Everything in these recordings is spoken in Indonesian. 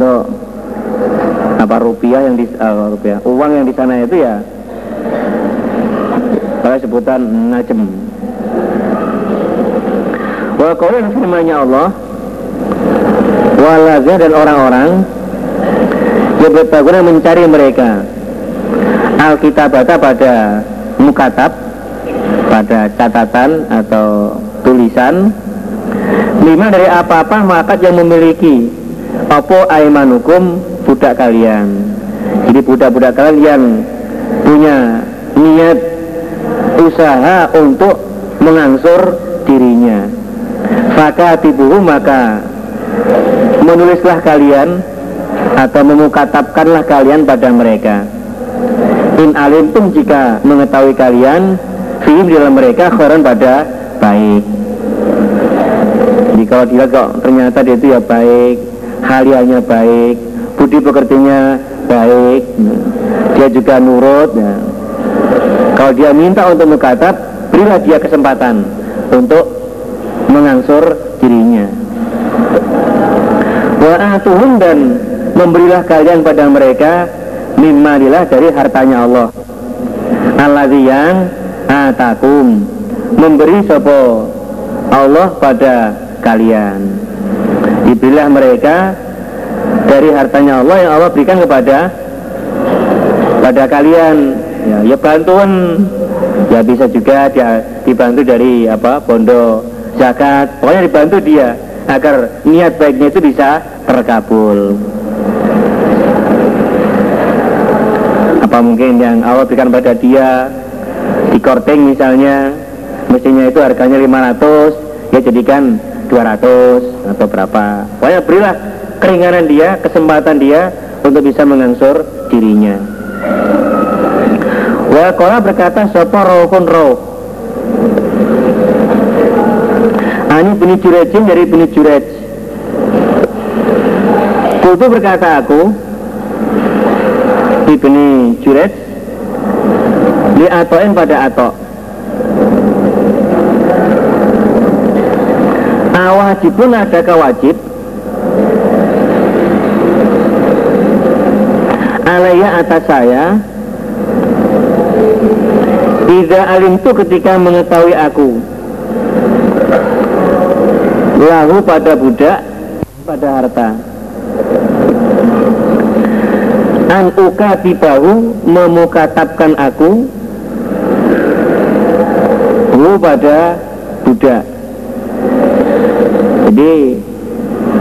untuk apa rupiah yang di uh, rupiah uang yang di sana itu ya kalau sebutan najem wa qawlan firmannya Allah walazah dan orang-orang yang bertaguna mencari mereka. Alkitabata pada mukatab pada catatan atau tulisan. Lima dari apa-apa maka yang memiliki opo aimanukum budak kalian? Jadi budak-budak kalian punya niat usaha untuk mengangsur dirinya. Fakatibuhu maka menulislah kalian atau memukatapkanlah kalian pada mereka. In alim pun jika mengetahui kalian di dalam mereka khairan pada baik. Jadi kalau dilihat kok ternyata dia itu ya baik halianya baik budi pekertinya baik. Dia juga nurut. Ya. kalau dia minta untuk mengkatab berilah dia kesempatan untuk mengangsur dirinya. Wa'atuhum dan memberilah kalian pada mereka mimalilah dari hartanya Allah. Alladzi yang atakum memberi sopo Allah pada kalian diberilah mereka dari hartanya Allah yang Allah berikan kepada pada kalian. Ya, ya bantuan. Ya bisa juga dia dibantu dari apa pondok zakat. Pokoknya dibantu dia agar niat baiknya itu bisa terkabul. Apa mungkin yang Allah berikan pada dia? Di korting misalnya mestinya itu harganya 500 ya jadikan 200 atau berapa. Pokoknya berilah keringanan dia kesempatan dia untuk bisa mengangsur dirinya. Wa kola berkata sopo rohun roh Ani bini jurejin dari bini jurej. Kultu berkata aku ibni Juret li atoin pada atok awajibun ada kewajib. Alaya atas saya. Tidak alim itu ketika mengetahui aku. Lahu pada budak Pada harta. An ukatibahu memukatabkan aku. Hu pada budak jadi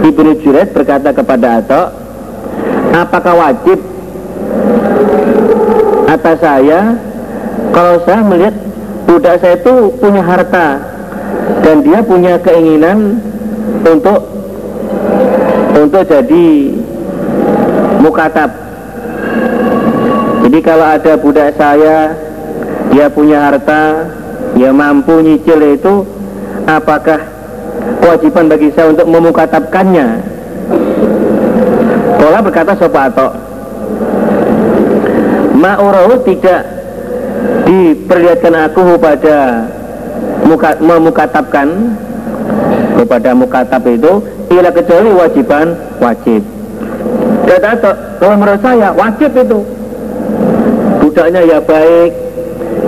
Ibnu Juret berkata kepada Atok apakah wajib atas saya kalau saya melihat budak saya itu punya harta dan dia punya keinginan untuk untuk jadi mukatab? Jadi kalau ada budak saya, dia punya harta, dia mampu nyicil itu, apakah kewajiban bagi saya untuk memukatabkannya? Pola berkata sopato, ma'urahu tidak diperlihatkan aku pada muka, memukatabkan kepada mukatab itu ila kecuali wajiban wajib. Kata kalau menurut saya wajib itu budaknya ya baik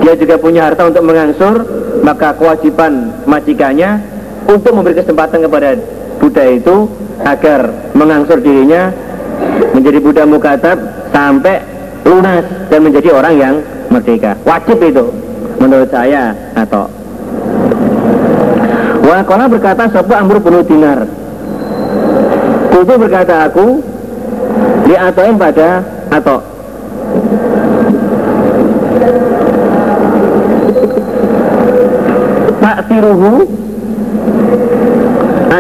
dia juga punya harta untuk mengangsur maka kewajiban majikannya untuk memberi kesempatan kepada budak itu agar mengangsur dirinya menjadi budak mukatab sampai lunas dan menjadi orang yang merdeka. Wajib itu menurut saya atau Wakona berkata sebuah Amr penuh dinar? Kutu berkata aku Diatoin pada atau taksiruhu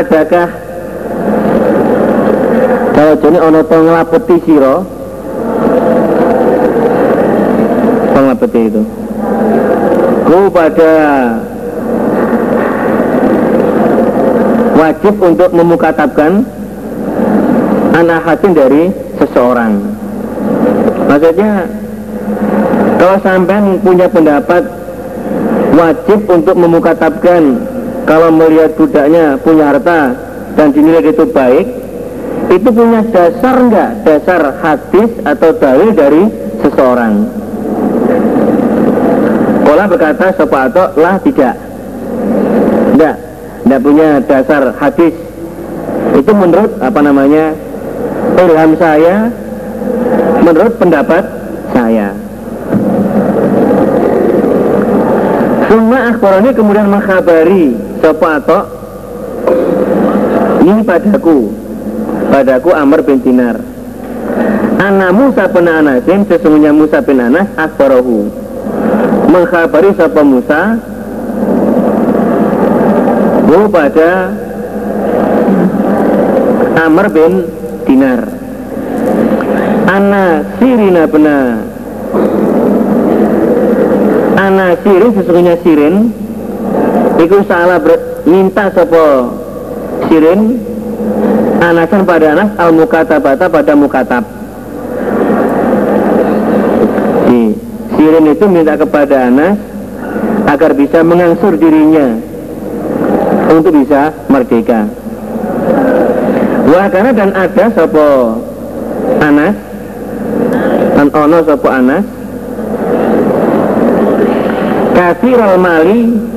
adakah kalau jadi ono to ngelapeti siro? Ngelapeti itu. Ku pada wajib untuk memukatabkan anak hasin dari seseorang. Maksudnya kalau sampai punya pendapat wajib untuk memukatabkan kalau melihat budaknya punya harta dan dinilai itu baik itu punya dasar enggak? Dasar hadis atau dalil dari seseorang? Pola berkata atau lah tidak. Enggak enggak punya dasar hadis. Itu menurut apa namanya ilham saya menurut pendapat saya. Suma akhbarani kemudian mengkhabari Sopo atau Ini padaku. Padaku Amr bin Dinar. Anak Musa bin Anasin Sesungguhnya Musa bin Anas Akhbarahu Mengkhabari Sopo Musa? Hu pada Amr bin Dinar. Ana Sirina benar. Ana sirin sesungguhnya sirin Iku salah ber, minta sopo sirin? Anasan pada anas al mukatabata pada mukatab. Di, Sirin itu minta kepada anas Agar bisa mengangsur dirinya Untuk bisa merdeka. Wah karena dan ada sopo anas Dan ono sopo anas kasirul mali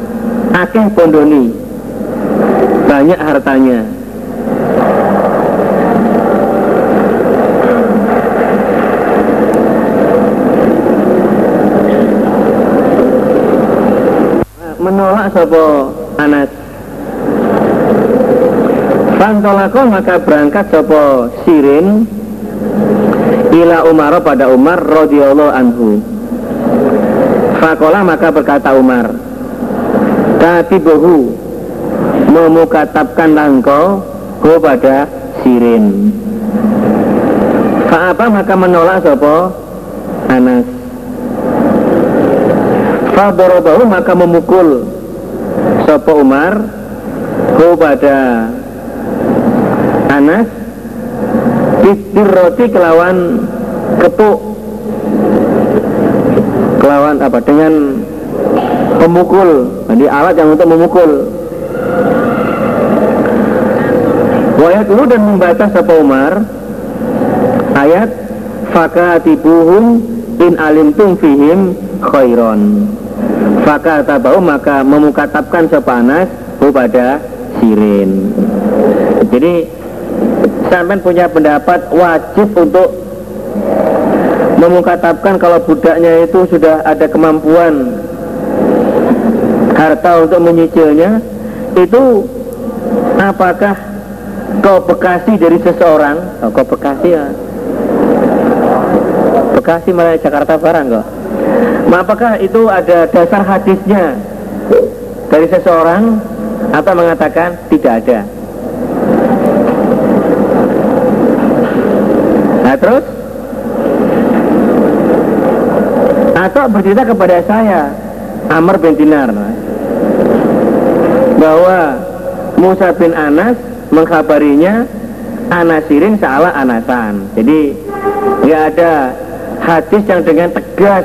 akeh pondoni. Banyak hartanya. Menolak sopo Anas? Fantolako maka berangkat sopo Sirin ila Umar pada Umar radhiyallahu anhu. Fakola maka berkata Umar Katibuhu Memukatabkan langkau kepada sirin. Fa'apa maka menolak sopo Anas. Fa'dorobahu maka memukul Sopo Umar kepada Anas. Roti kelawan kepuk. Kelawan apa? Dengan pemukul jadi alat yang untuk memukul. Wayat dulu dan membaca Sapa Umar. Ayat fakatibuhum in alimtum fihim khairon. Fakatabahu maka memukatabkan Sapa Anas pada sirin. Jadi sampai punya pendapat wajib untuk memukatabkan kalau budaknya itu sudah ada kemampuan harta untuk menyicilnya itu apakah kau bekasi dari seseorang? Oh, kau bekasi ya. Bekasi malah Jakarta barang kok. Nah, apakah itu ada dasar hadisnya dari seseorang atau mengatakan tidak ada? Nah terus? Atau bercerita kepada saya Amr bin Dinar bahwa Musa bin Anas mengkabarinya Anasirin salah Anasan jadi nggak ada hadis yang dengan tegas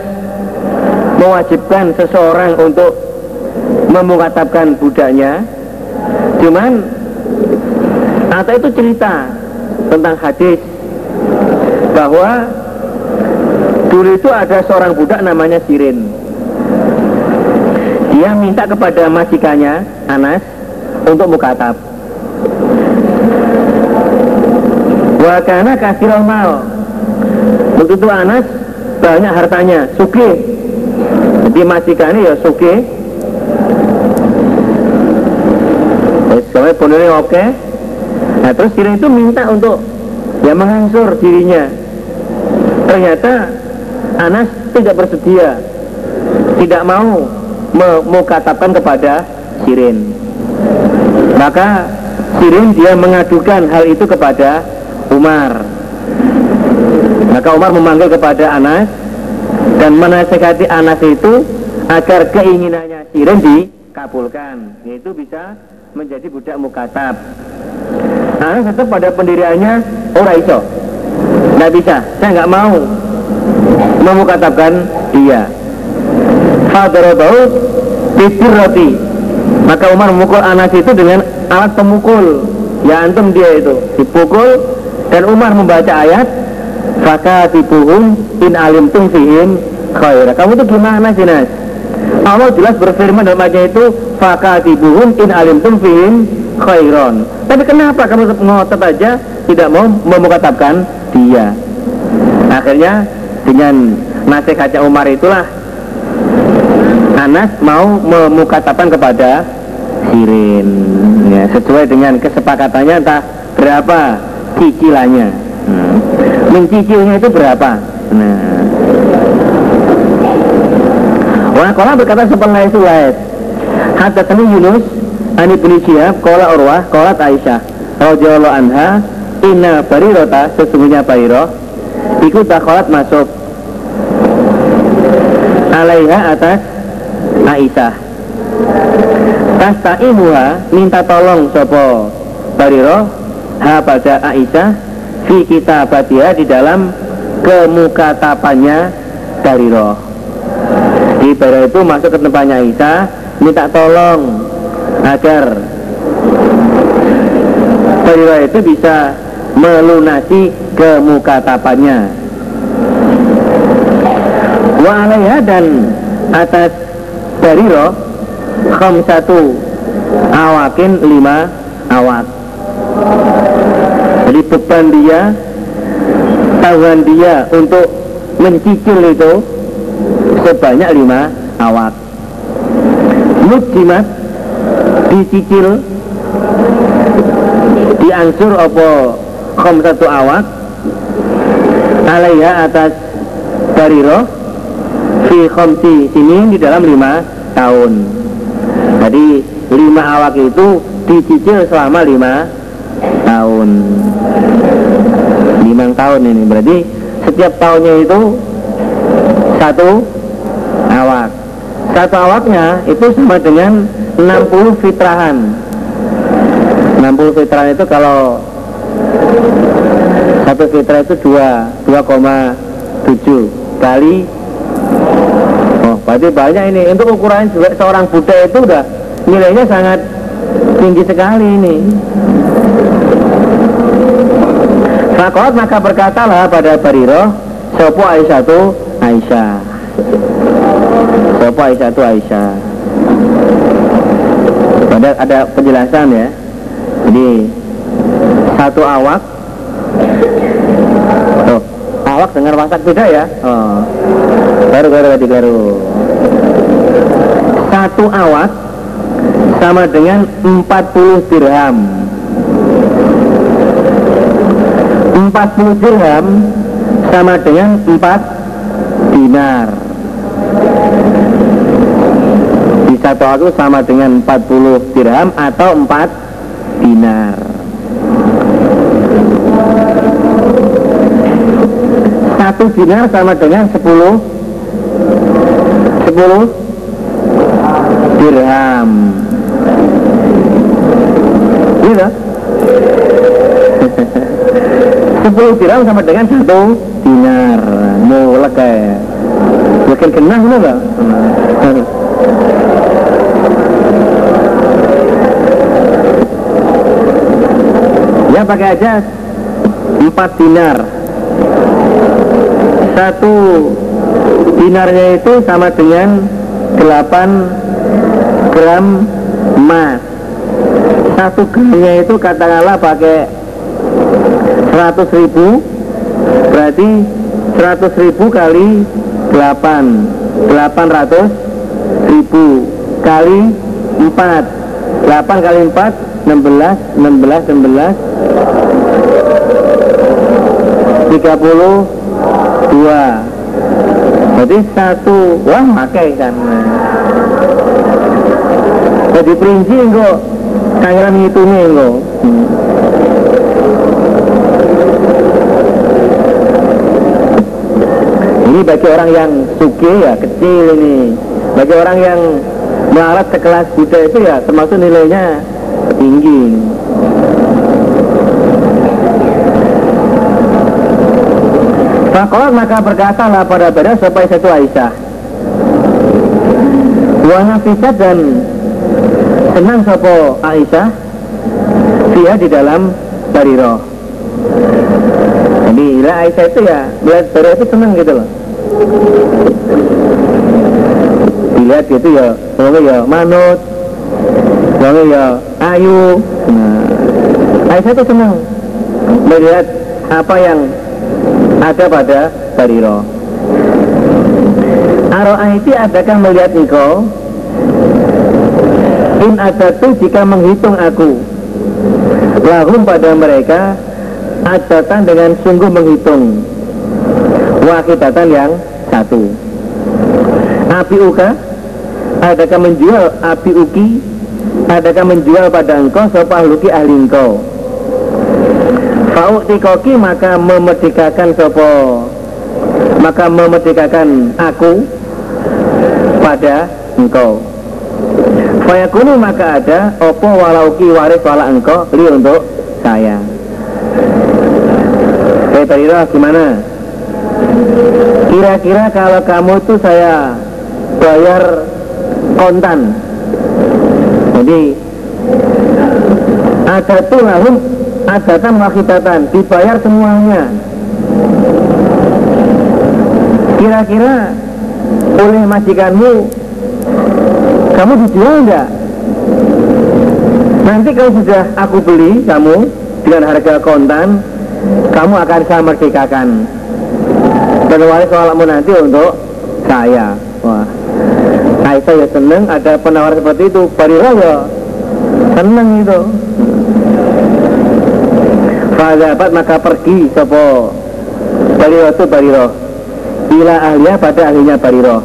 mewajibkan seseorang untuk memukatapkan budaknya cuman atau itu cerita tentang hadis bahwa Dulu itu ada seorang budak namanya Sirin. Dia minta kepada majikannya, Anas, untuk mukatab. Wakana kasih mal. Untuk itu Anas banyak hartanya, suki. Jadi majikannya ya suki. Terus pondoknya oke. Nah terus Sirin itu minta untuk ya mengangsur dirinya. Ternyata Anas tidak bersedia tidak mau memukatapkan kepada Sirin. Maka Sirin dia mengadukan hal itu kepada Umar. Maka Umar memanggil kepada Anas dan menasehati Anas itu agar keinginannya Sirin dikabulkan yaitu bisa menjadi budak mukatab. Anas tetap pada pendiriannya ora iso. Nggak bisa. Saya nggak mau memukatapkan dia Fadarabahu roti maka Umar memukul Anas itu dengan alat pemukul. Ya antum dia itu. Dipukul dan Umar membaca ayat fakatibuhum in alimtum fihim khaira. Kamu tuh gimana sih Nas? Allah jelas berfirman dalam ayat itu fakatibuhum in alimtum fihim khairon. Tapi kenapa kamu ngotot aja tidak mau memukatapkan dia? Akhirnya dengan nasihatnya Umar itulah Anas mau memukatapkan kepada Sirin ya, sesuai dengan kesepakatannya entah berapa cicilannya hmm. mencicilnya itu berapa nah kalau berkata sepengah itu lain. Hatta Yunus Ani bin Syihab Kola Urwah Kola Aisyah Radhiyallahu anha Inna Barirota Sesungguhnya Bariro Iku takholat masuk Alaiha atas Aisyah Tasta'imuha Minta tolong Sopo Bariro Ha pada Aisyah Fi kitabatia di dalam Kemukatapannya Bariro. Di Bariro itu masuk ke tempatnya Aisyah Minta tolong agar Bariro itu bisa melunasi kemukatapannya. Wa alaiha dan atas Bariro satu awakin lima awak jadi beban dia tahuan dia untuk mencicil itu sebanyak lima awak mujimat dicicil diangsur apa satu awak alaiha atas bariro khomsi sini di dalam lima tahun. Jadi lima awak itu dicicil selama lima tahun. Lima tahun ini. Berarti setiap tahunnya itu satu awak. Satu awaknya itu sama dengan 60 fitrahan. 60 fitrahan itu kalau satu fitrah itu 2 2,7 kali berarti banyak ini. Untuk ukuran seorang Buddha itu udah nilainya sangat tinggi sekali ini. Fakot maka berkatalah pada Bariro Sopo Aisyah itu Aisyah. Sopo Aisyah itu Aisyah. Ada, ada penjelasan ya. Jadi Satu awak. Tuh, awak dengan wasak beda ya? Oh. Baru, baru, baru, baru Satu awak Sama dengan 40 dirham. 40 dirham Sama dengan 4 dinar. Di satu waktu sama dengan 40 dirham atau 4 dinar. Satu dinar sama dengan 10 10 dirham. Gitu 10 dirham sama dengan satu dinar. Mulai kayak bikin kenang enggak ya pakai aja. 4 dinar. Satu dinarnya itu sama dengan 8 gram emas. Satu gramnya itu katakanlah pakai 100 ribu berarti 100 ribu kali 8 800 ribu kali 4 8 kali 4 16 16 16 32 jadi satu wah makai kan. Jadi perinci kok kangeran ngitungnya kok hmm. ini bagi orang yang suki ya kecil ini. Bagi orang yang melarat sekelas Buddha itu ya termasuk nilainya tinggi Fakolat maka berkatalah pada pada supaya satu Aisyah. Wa bisa dan senang sopo Aisyah Dia di dalam bariro Aisyah itu ya melihat Bariro itu senang gitu loh. Dilihat gitu ya pokoknya ya manut pokoknya ya ayu. Nah, Aisyah itu senang melihat apa yang ada pada Bariro. Aro'aiti adakah melihat engkau? In adatu jika menghitung aku. Lahum pada mereka Adatan dengan sungguh menghitung. Wakidatan yang satu. Api uka Adakah menjual api uki? Adakah menjual pada engkau Sopah luki ahli engkau tikoki maka memerdekakan sopo? Maka memerdekakan aku pada engkau. Fayakunu maka ada Opo walauki waris wala engkau Li untuk saya. Hei Bariro gimana? Kira-kira kalau kamu tuh saya Bayar kontan. Jadi Ada tuh lahum Adatan wakidatan Dibayar semuanya Kira-kira oleh majikanmu kamu dijual enggak? Nanti kalau sudah aku beli kamu dengan harga kontan, kamu akan saya merdekakan. Dan waris soalmu nanti untuk saya. Wah, Aisyah ya seneng ada penawar seperti itu. Bariro ya seneng itu. Fadabat maka pergi sopo Bariro itu Bariro. Bila ahliya pada ahlinya Bariro.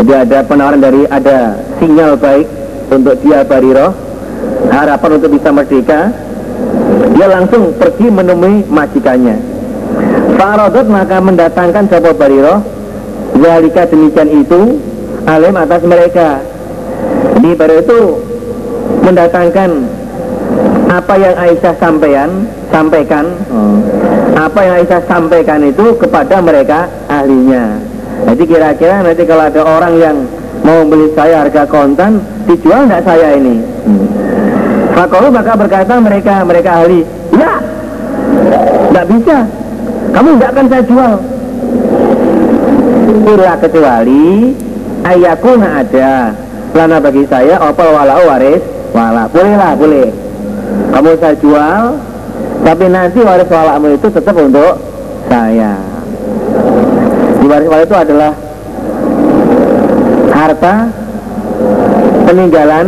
Jadi ada penawaran dari ada sinyal baik untuk dia Bariro. Harapan untuk bisa merdeka. Dia langsung pergi menemui majikannya. Farodot maka mendatangkan Sopo Bariro. Zalika demikian itu Alim atas mereka. Di Bariro itu mendatangkan apa yang Aisyah sampaikan sampaikan? Oh. apa yang Aisyah sampaikan itu kepada mereka ahlinya. Jadi kira-kira nanti kalau ada orang yang mau beli saya harga kontan dijual nggak saya ini? Hmm. maka berkata mereka mereka ahli ya nggak bisa. Kamu nggak akan saya jual. Ila kecuali ayakuna ada. Lana bagi saya opal walau waris. Wala bolehlah boleh kamu saya jual tapi nanti waris walamu itu tetap untuk saya. Di waris wala itu adalah harta peninggalan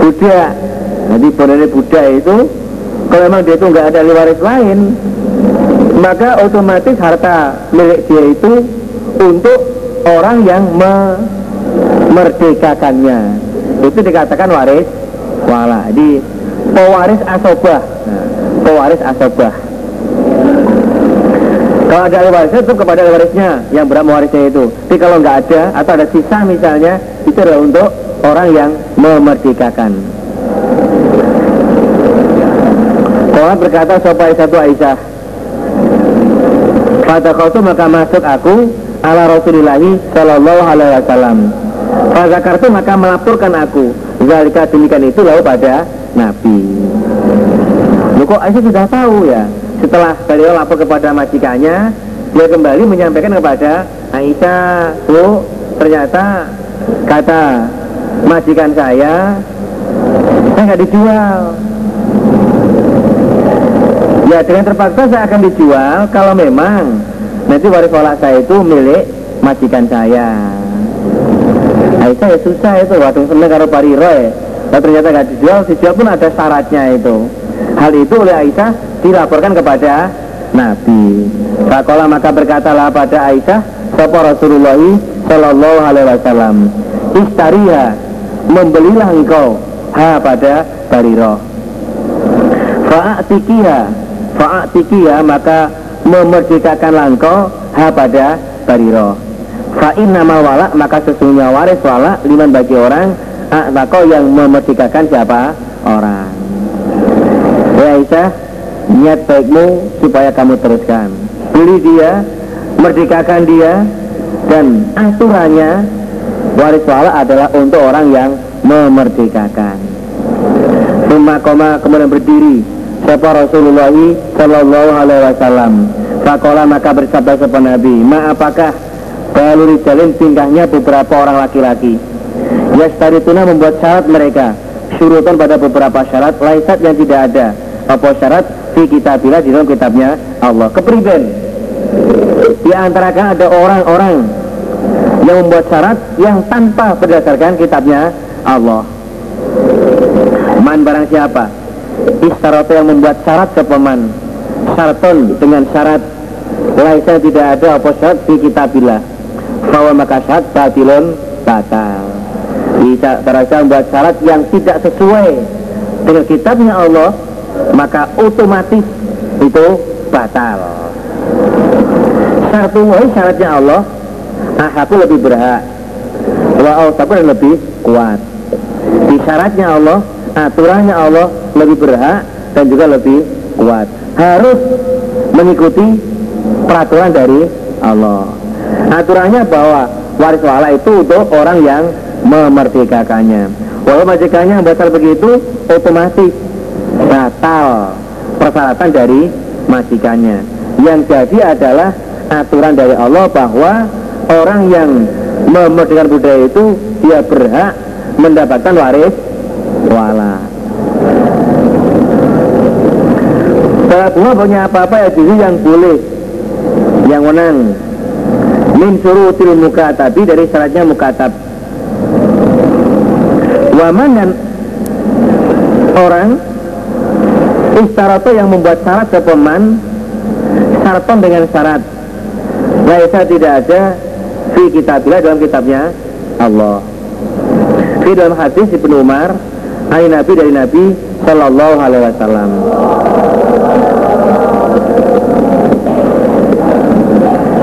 Buddha jadi bonere Buddha itu kalau memang dia itu nggak ada waris lain maka otomatis harta milik dia itu untuk orang yang memerdekakannya. Itu dikatakan waris wala di pewaris asobah pewaris asobah kalau ada ahli warisnya itu kepada ahli warisnya yang berhak mewarisnya itu. Tapi kalau nggak ada atau ada sisa misalnya itu adalah untuk orang yang memerdekakan. Kalau berkata sopai satu Aisyah. Pada itu maka masuk aku ala Rasulillahi Sallallahu Alaihi Wasallam. Kartu maka melaporkan aku. Zalika demikian itu lalu pada Nabi. Loh kok Aisyah sudah tahu ya? Setelah beliau lapor kepada majikannya dia kembali menyampaikan kepada Aisyah bu ternyata kata majikan saya saya nggak dijual. Ya dengan terpaksa saya akan dijual kalau memang nanti waris wala saya itu milik majikan saya. Aisyah ya susah itu waktu seneng karo pariro ya ternyata nggak dijual dijual pun ada syaratnya itu hal itu oleh Aisyah dilaporkan kepada Nabi. Fakola maka berkatalah pada Aisyah, Sapa Rasulullah Sallallahu Alaihi Wasallam, Istariha, membelilah engkau ha pada Bariro. Fa'atikiha, fa'atikiha maka memerdekakanlah engkau ha pada Bariro. Fa'in nama wala maka sesungguhnya waris wala liman bagi orang Akbako yang memerdekakan siapa? Orang. Ya Aisyah niat baikmu supaya kamu teruskan. Beli dia merdekakan dia dan aturannya waris wala adalah untuk orang yang memerdekakan. Suma koma kemudian berdiri. Sapa Rasulullah Sallallahu Alaihi Wasallam? Fakola maka bersabda sapa Nabi Ma apakah Baluri jalin tingkahnya beberapa orang laki-laki Yastarituna membuat syarat mereka. Syurutan pada beberapa syarat Laisat yang tidak ada. Apa syarat? Di kitabilah di dalam kitabnya Allah. Kepriben. Di antara kan ada orang-orang Yang membuat syarat Yang tanpa berdasarkan kitabnya Allah. Man barang siapa? Istaroto yang membuat syarat kepaman Syaraton dengan syarat Laisa tidak ada apa syarat? Di kitabilah Bahwa maka syarat batilun batal Bisa terasa membuat syarat yang tidak sesuai Dengan kitabnya Allah Maka otomatis itu batal. Syarat syaratnya Allah Ahaku lebih berhak Wa lebih kuat. Di syaratnya Allah aturannya Allah lebih berhak dan juga lebih kuat. Harus mengikuti peraturan dari Allah. Aturannya bahwa waris wala itu untuk orang yang memerdekakannya walau majikannya batal begitu otomatis batal persyaratan dari majikannya. Yang jadi adalah aturan dari Allah bahwa orang yang memerdekakan budaya itu dia berhak mendapatkan waris wala. Salah bunga punya apa-apa ya diri yang boleh Yang menang. Min surutil tapi dari syaratnya mukatab Waman dan orang Istarato yang membuat syarat ke peman Syaraton dengan syarat. Laisa tidak ada Fi kitabilah dalam kitabnya Allah. Fi dalam hadis Ibnu Umar Hai Nabi dari Nabi Sallallahu Alaihi Wasallam.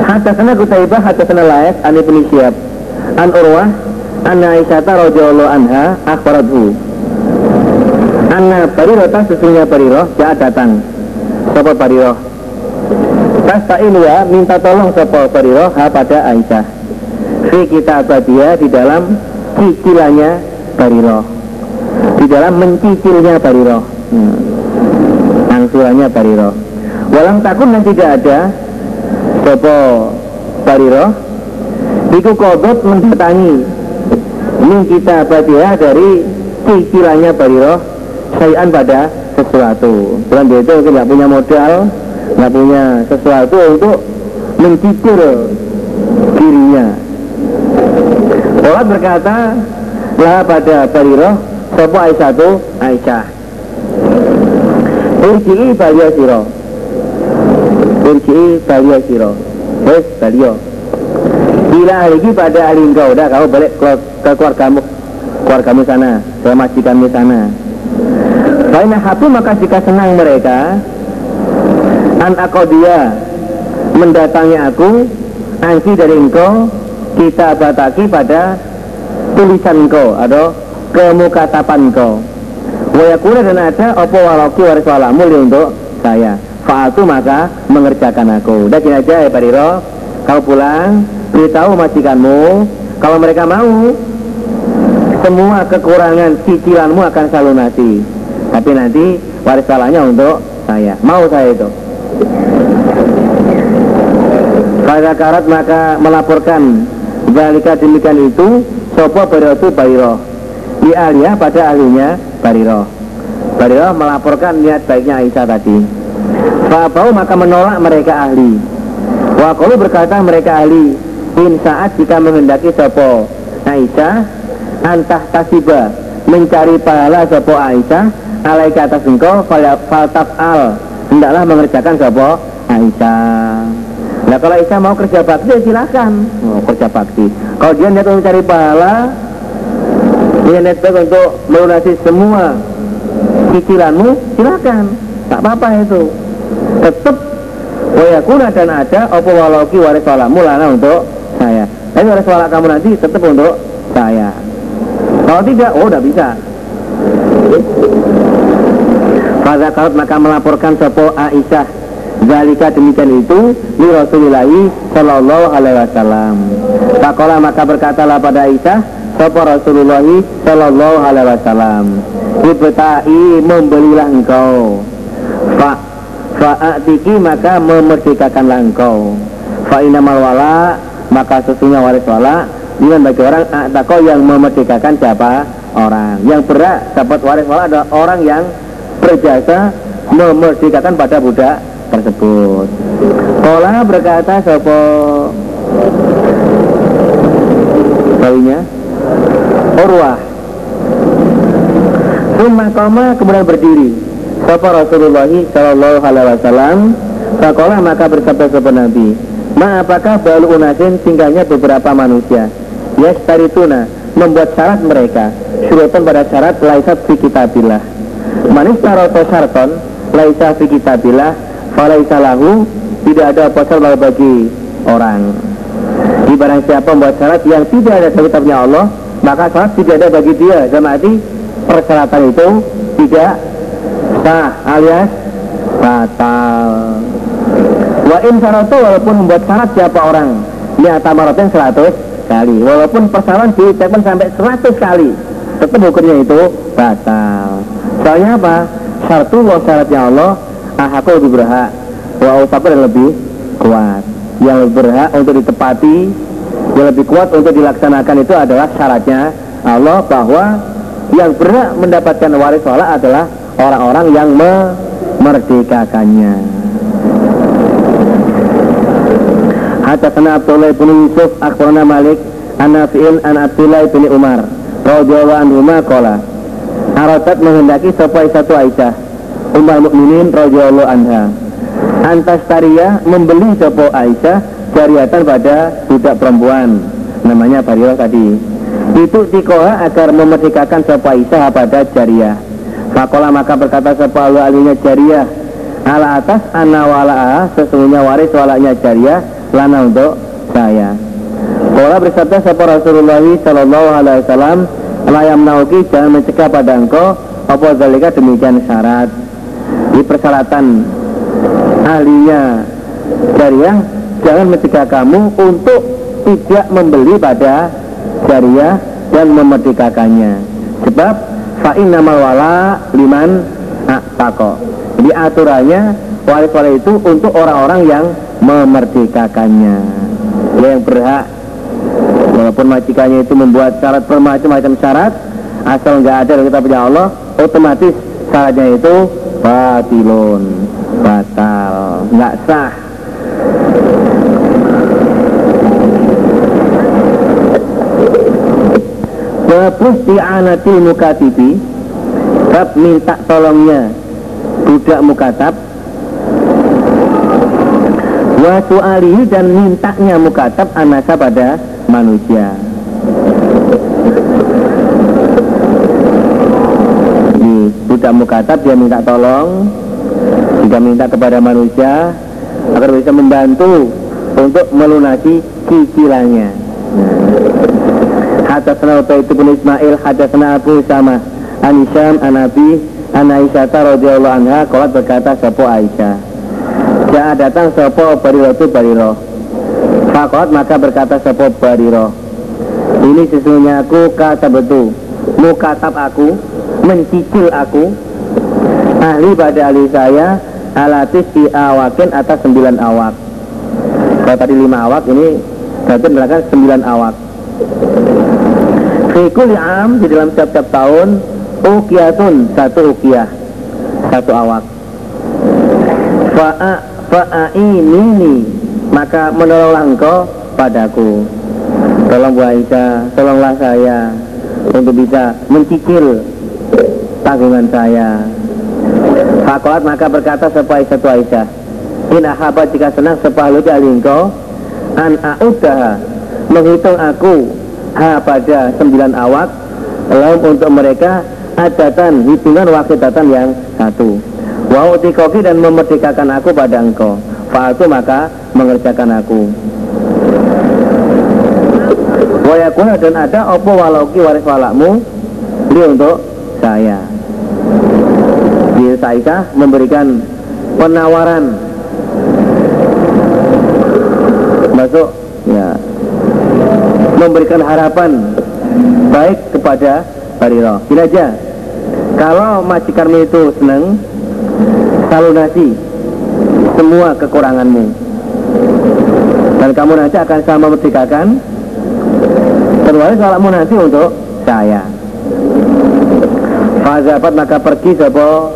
Hadasana Kutaibah Hadasana Layak An Ibn Syihab An Urwah An Aisyah radhiyallahu anha akhbarathu. Anna Barirota sesungguhnya Bariroh Jahat datang. Sopo Bariroh ya minta tolong Sopo Bariroh ha pada Aisyah. Fi kita dia di dalam cicilannya Bariroh di dalam mencicilnya bariro hmm. angsurannya bariro walang takun dan tidak ada sopo bariro iku kodot mendatangi ini kita baca dari cicilannya bariro sayan pada sesuatu. Dalam dia itu tidak punya modal nggak punya sesuatu untuk mencicil dirinya. Allah berkata lah pada bariro Sopo itu Aisyah. Irji'i balia siro. Irji'i balia siro. Wes balia Bila lagi pada ahli engkau Udah kau balik ke, ke keluargamu Keluargamu sana Ke majikanmu sana. Baina hatu maka jika senang mereka An dia Mendatangi aku Angsi dari engkau Kita bataki pada Tulisan engkau Atau kemukatapan kau Wayakuna dan ada opo walauki waris walamu untuk saya. Fa'atu maka mengerjakan aku. Udah gini aja ya Pak Riro. Kau pulang Beritahu majikanmu Kalau mereka mau Semua kekurangan cicilanmu akan saya lunasi Tapi nanti waris walanya untuk saya Mau saya itu Pada karat maka melaporkan Zalika demikian itu Sopo beryotu Bairo di alia pada ahlinya Bariro. Bariro melaporkan niat baiknya Aisyah tadi. Fa'abau maka menolak mereka ahli. Wakulu berkata mereka ahli, in saat jika menghendaki sopo Aisyah, antah tasiba mencari pahala sopo Aisyah, alaika atas engkau faltaf al hendaklah mengerjakan sopo Aisyah. Nah kalau Aisyah mau kerja bakti ya silakan, mau oh, kerja bakti. Kalau dia niat mencari pahala, dia netback untuk melunasi semua cicilanmu silakan tak apa-apa itu tetap wayakuna dan ada apa walauki waris walamu lana untuk tapi waris walak kamu nanti tetap untuk saya. Kalau tidak oh udah bisa. Pada kalau maka melaporkan sopo Aisyah. Zalika demikian itu Li Rasulillahi Sallallahu alaihi wasallam. Pakola maka berkatalah pada Aisyah Sapa Rasulullah Sallallahu Alaihi Wasallam Ibtai membelilah engkau. Fa fa'atiki maka memerdekakanlah engkau. Fa inamal wala maka sesungguhnya waris wala dengan bagi orang atako yang memerdekakan siapa orang. Yang berat dapat waris wala adalah orang yang berjasa memerdekakan pada budak tersebut. Kola berkata sopo bawinya Urwah. Summa koma kemudian berdiri. Sopo Rasulullah Sallallahu Alaihi Wasallam. Maka bersabda sopo Nabi Ma apakah balu unasin tinggalnya beberapa manusia? Yes tarituna Membuat syarat mereka. Syurutan pada syarat Laisat fi kitabillah. Manis taroto syarton Laisa fi kitabillah Falaisa lahu Tidak ada apa bagi orang. Di barang siapa membuat syarat yang tidak ada kitabnya Allah Maka syarat tidak ada bagi dia. Sama arti persyaratan itu tidak sah alias batal Wa in syaratu walaupun membuat syarat siapa orang. Lihat tamaratin 100 kali. Walaupun persyaratan diucapkan sampai 100 kali. Tetap hukumnya itu batal. Soalnya apa? Syartullah syaratnya Allah Ahakul lebih berhak. Wa dan lebih kuat. Yang berhak untuk ditepati Yang lebih kuat untuk dilaksanakan itu adalah syaratnya Allah bahwa yang berhak mendapatkan waris wala adalah orang-orang yang memerdekakannya. Hadatsana Abdullah bin Yusuf akhbarana Malik an an Abdullah bin Umar radhiyallahu anhu qala. Aradat menghendaki sapa satu Aisyah Ummul Mukminin radhiyallahu anha. Antas Taria membeli sapa Aisyah jariatan pada budak perempuan namanya Bariyah tadi. Itu tikoha agar memerdekakan sapa Aisyah pada jariah. Fakola maka berkata sapa alinya jariah ala atas ana wala'a sesungguhnya waris walaknya jariah lana untuk saya. Kola bersabda sapa Rasulullah Sallallahu Alaihi Wasallam layam nauki jangan mencegah pada engkau apa zalika? Demikian syarat. Di persyaratan ahlinya jariah jangan mencegah kamu untuk tidak membeli pada jariah dan memerdekakannya. Sebab fa'in nama wala liman tako jadi aturannya waris-waris itu untuk orang-orang yang memerdekakannya. Yang berhak walaupun majikannya itu membuat syarat bermacam-macam syarat asal nggak ada dari kitab Allah otomatis syaratnya itu batilun batal nggak sah. Babus ti'anatil mukatibi Bab minta tolongnya Budak mukatab Wa su'alihi dan mintanya mukatab anasa pada manusia. Jadi budak mukatab dia minta tolong Jika minta kepada manusia Agar bisa membantu Untuk melunasi cicilannya. Hadasna itu bin Ismail Hadasna Abu Sama An Isyam An Nabi An Aisyah radhiyallahu anha Kolat berkata Sopo Aisyah Ja'a datang Sopo Bariro itu Bariro. Fakot maka berkata Sopo Bariro. Ini sesungguhnya aku kata betul Mukatab aku Mencicil aku. Ahli pada ahli saya Alatis di awakin atas sembilan awak. Kalau tadi lima awak ini Berarti melakukan sembilan awak. Fikul am di dalam setiap-setiap tahun Ukiyatun satu ukiyah Satu awak. Fa'a Fa'ainini Maka menolonglah engkau padaku. Tolong Bu Tolonglah saya Untuk bisa mencicil Tanggungan saya. Fakolat maka berkata Sepa Aisyah tu Aisyah In ahabat jika senang Sepalu jali engkau An a'udaha Menghitung aku ha pada sembilan awak lalu untuk mereka adatan hitungan wakidatan yang satu wa utikoki dan memerdekakan aku pada engkau. Fa'atu maka mengerjakan aku. Wa yakuna dan ada opo walauki waris walakmu? Ini untuk saya. Di Aisyah memberikan penawaran. Masuk ya. Memberikan harapan baik kepada Bariro. Gini aja, kalau majikanmu itu senang, salunasi semua kekuranganmu. Dan kamu nanti akan sama memerdekakan kecuali sholatmu nanti untuk saya. Fazabat maka pergi sepo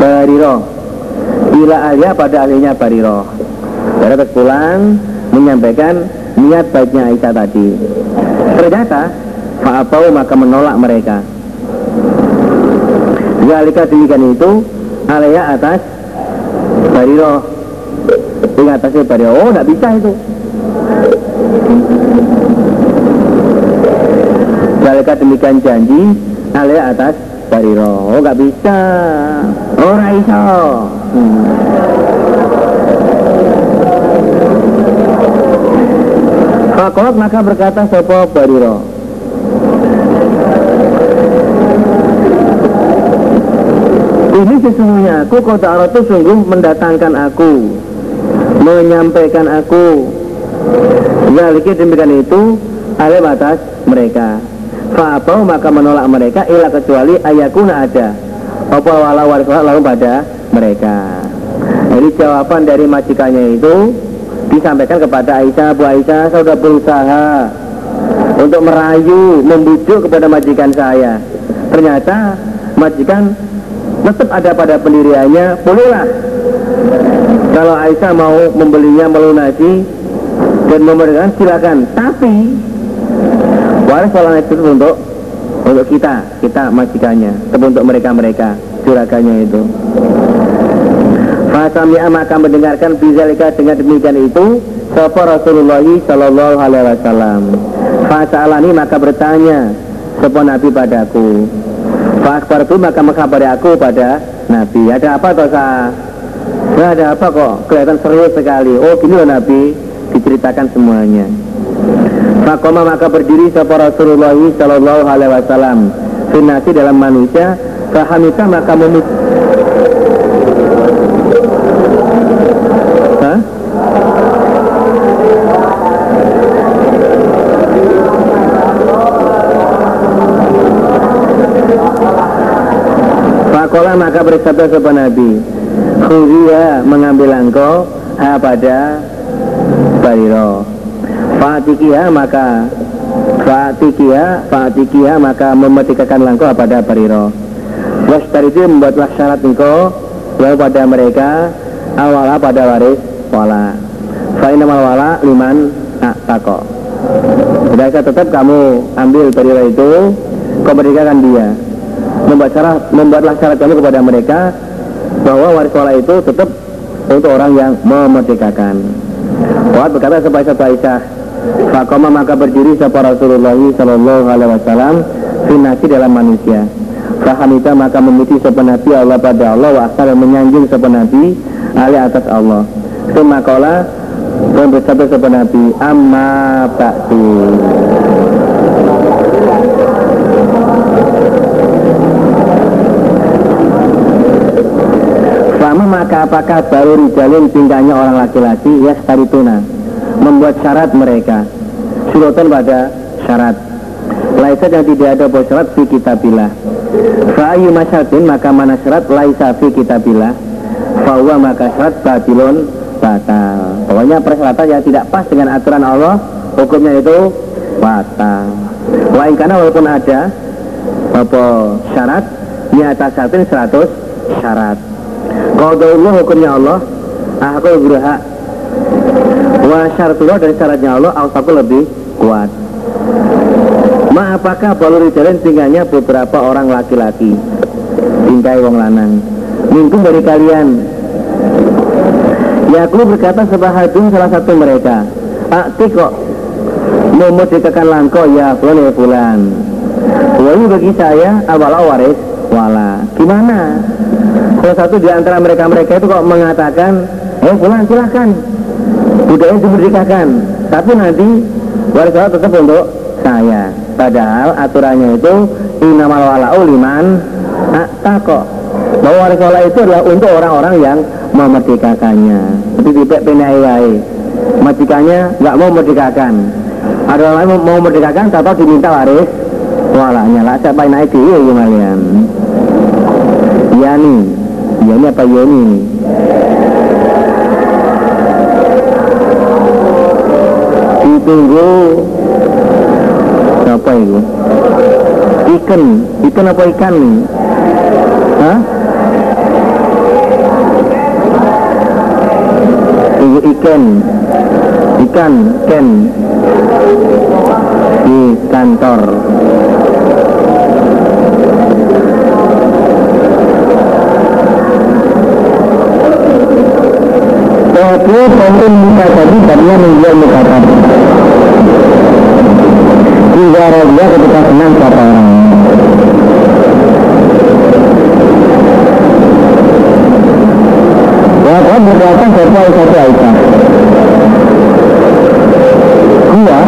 Bariro. Bila alia pada ahlinya Bariro. Jadi pulang menyampaikan niat baiknya Aisyah tadi. Ternyata Fa'abau maka menolak mereka. Zalika demikian itu Alaya atas. Bariro Di atasnya Bariro Oh tidak bisa itu. Zalika demikian janji Alaya atas. Bariro Oh nggak bisa. Oh Raiso hmm. Fakolat maka berkata Sopo Bariro Ini sesungguhnya aku kota itu sungguh mendatangkan aku Menyampaikan aku. Zaliki demikian itu Alim atas mereka. Fa'abau maka menolak mereka Ila kecuali ayakuna ada. Apa wala warisulah lalu pada mereka. Jadi jawaban dari majikannya itu Disampaikan kepada Aisyah Bu Aisyah saya sudah berusaha Untuk merayu Membujuk kepada majikan saya. Ternyata majikan tetap ada pada pendiriannya bolehlah. Kalau Aisyah mau membelinya melunasi dan memberikan silakan. Tapi waris walang itu untuk untuk kita kita majikannya untuk mereka mereka juragannya itu. Fasamia maka mendengarkan bizalika dengan demikian itu Sapa Rasulullah Sallallahu Alaihi Wasallam. Fasalani maka bertanya Sapa Nabi padaku Fakbar itu maka mengkabari aku pada Nabi. Ada apa toh sah? Ya, ada apa kok? Kelihatan serius sekali. Oh gini loh Nabi. Diceritakan semuanya. Fakoma maka berdiri sapa Rasulullah Sallallahu Alaihi Wasallam. Finasi dalam manusia. Fahamika maka memut bersabda kepada Nabi Khudiyah mengambil langkau ha pada Bariro. Fatikiha maka Fatikiha Fatikiha maka memetikakan langkau pada Bariro. Dari itu membuatlah syarat engkau Yang pada mereka Awala pada waris wala. Fa'inamal wala liman tako Sudah tetap kamu ambil Bariro itu Kau berikan dia membuat syarat, membuatlah syarat kamu kepada mereka bahwa waris wala itu tetap untuk orang yang memerdekakan. Wahab berkata sebagai satu Aisyah, Fakoma maka berdiri sapa Rasulullah Sallallahu Alaihi Wasallam finasi dalam manusia. Fahamita maka memuji sapa Nabi Allah pada Allah wa asal menyanjung sapa Nabi ali atas Allah. Semakola dan bersabda sapa amma ba'du. Maka apakah baru rijalin tingkahnya orang laki-laki? Ya starituna membuat syarat mereka. Surutan pada syarat. Laisa yang tidak ada buat syarat fi kitabillah. Fa'ayu masyatin maka mana syarat? Laisa fi kitabillah. Fa'uwa maka syarat batilun batal. Pokoknya persyaratan yang tidak pas dengan aturan Allah hukumnya itu batal. Wa karena walaupun ada apa syarat di atas syarat 100 syarat Allah hukumnya Allah. Aku berhak. Wa syaratullah dan syaratnya Allah aku lebih kuat. Ma apakah balu jalan tinggalnya beberapa orang laki-laki? Tingkai wong lanang. Minggu dari kalian. Yakub berkata sebahadun salah satu mereka. Akti kok. Memudikakan langkau ya bulan ya bulan. Ini bagi saya awal waris wala. Gimana salah satu di antara mereka-mereka itu kok mengatakan, eh pulang silahkan, budaya dimerdekakan, tapi nanti waris tetap untuk saya. Padahal aturannya itu inamal wala'u liman kok bahwa waris wala itu adalah untuk orang-orang yang memerdekakannya. Itu tidak penai majikannya nggak mau merdekakan. Ada orang lain mau merdekakan, tapi diminta waris walanya lah. Siapa naik dia, kalian? Yani ya ini apa Yoni ini? Ditunggu. Apa itu? Ikan. Ikan apa ikan nih Hah? tunggu ikan. Ikan ken di kantor Tapi penting muka tadi karena menjual muka tadi. Tiga raja ketika senang kata orang. Ya, kau berdatang siapa satu Aisyah. Gua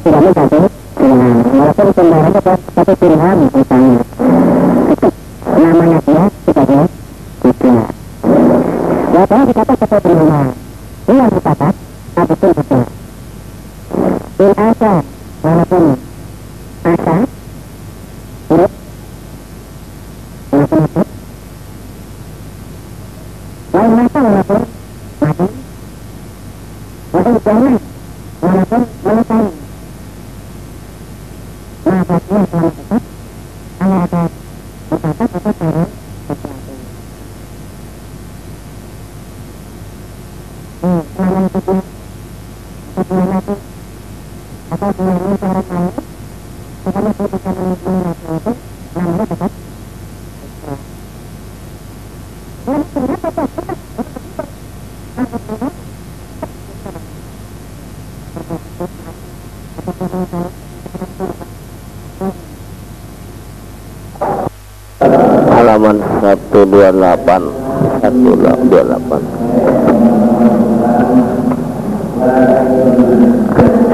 harus juga apa tidak satu pilihan walaupun adalah satu misalnya namanya dia satu ini yang walaupun asa urut walaupun 128 128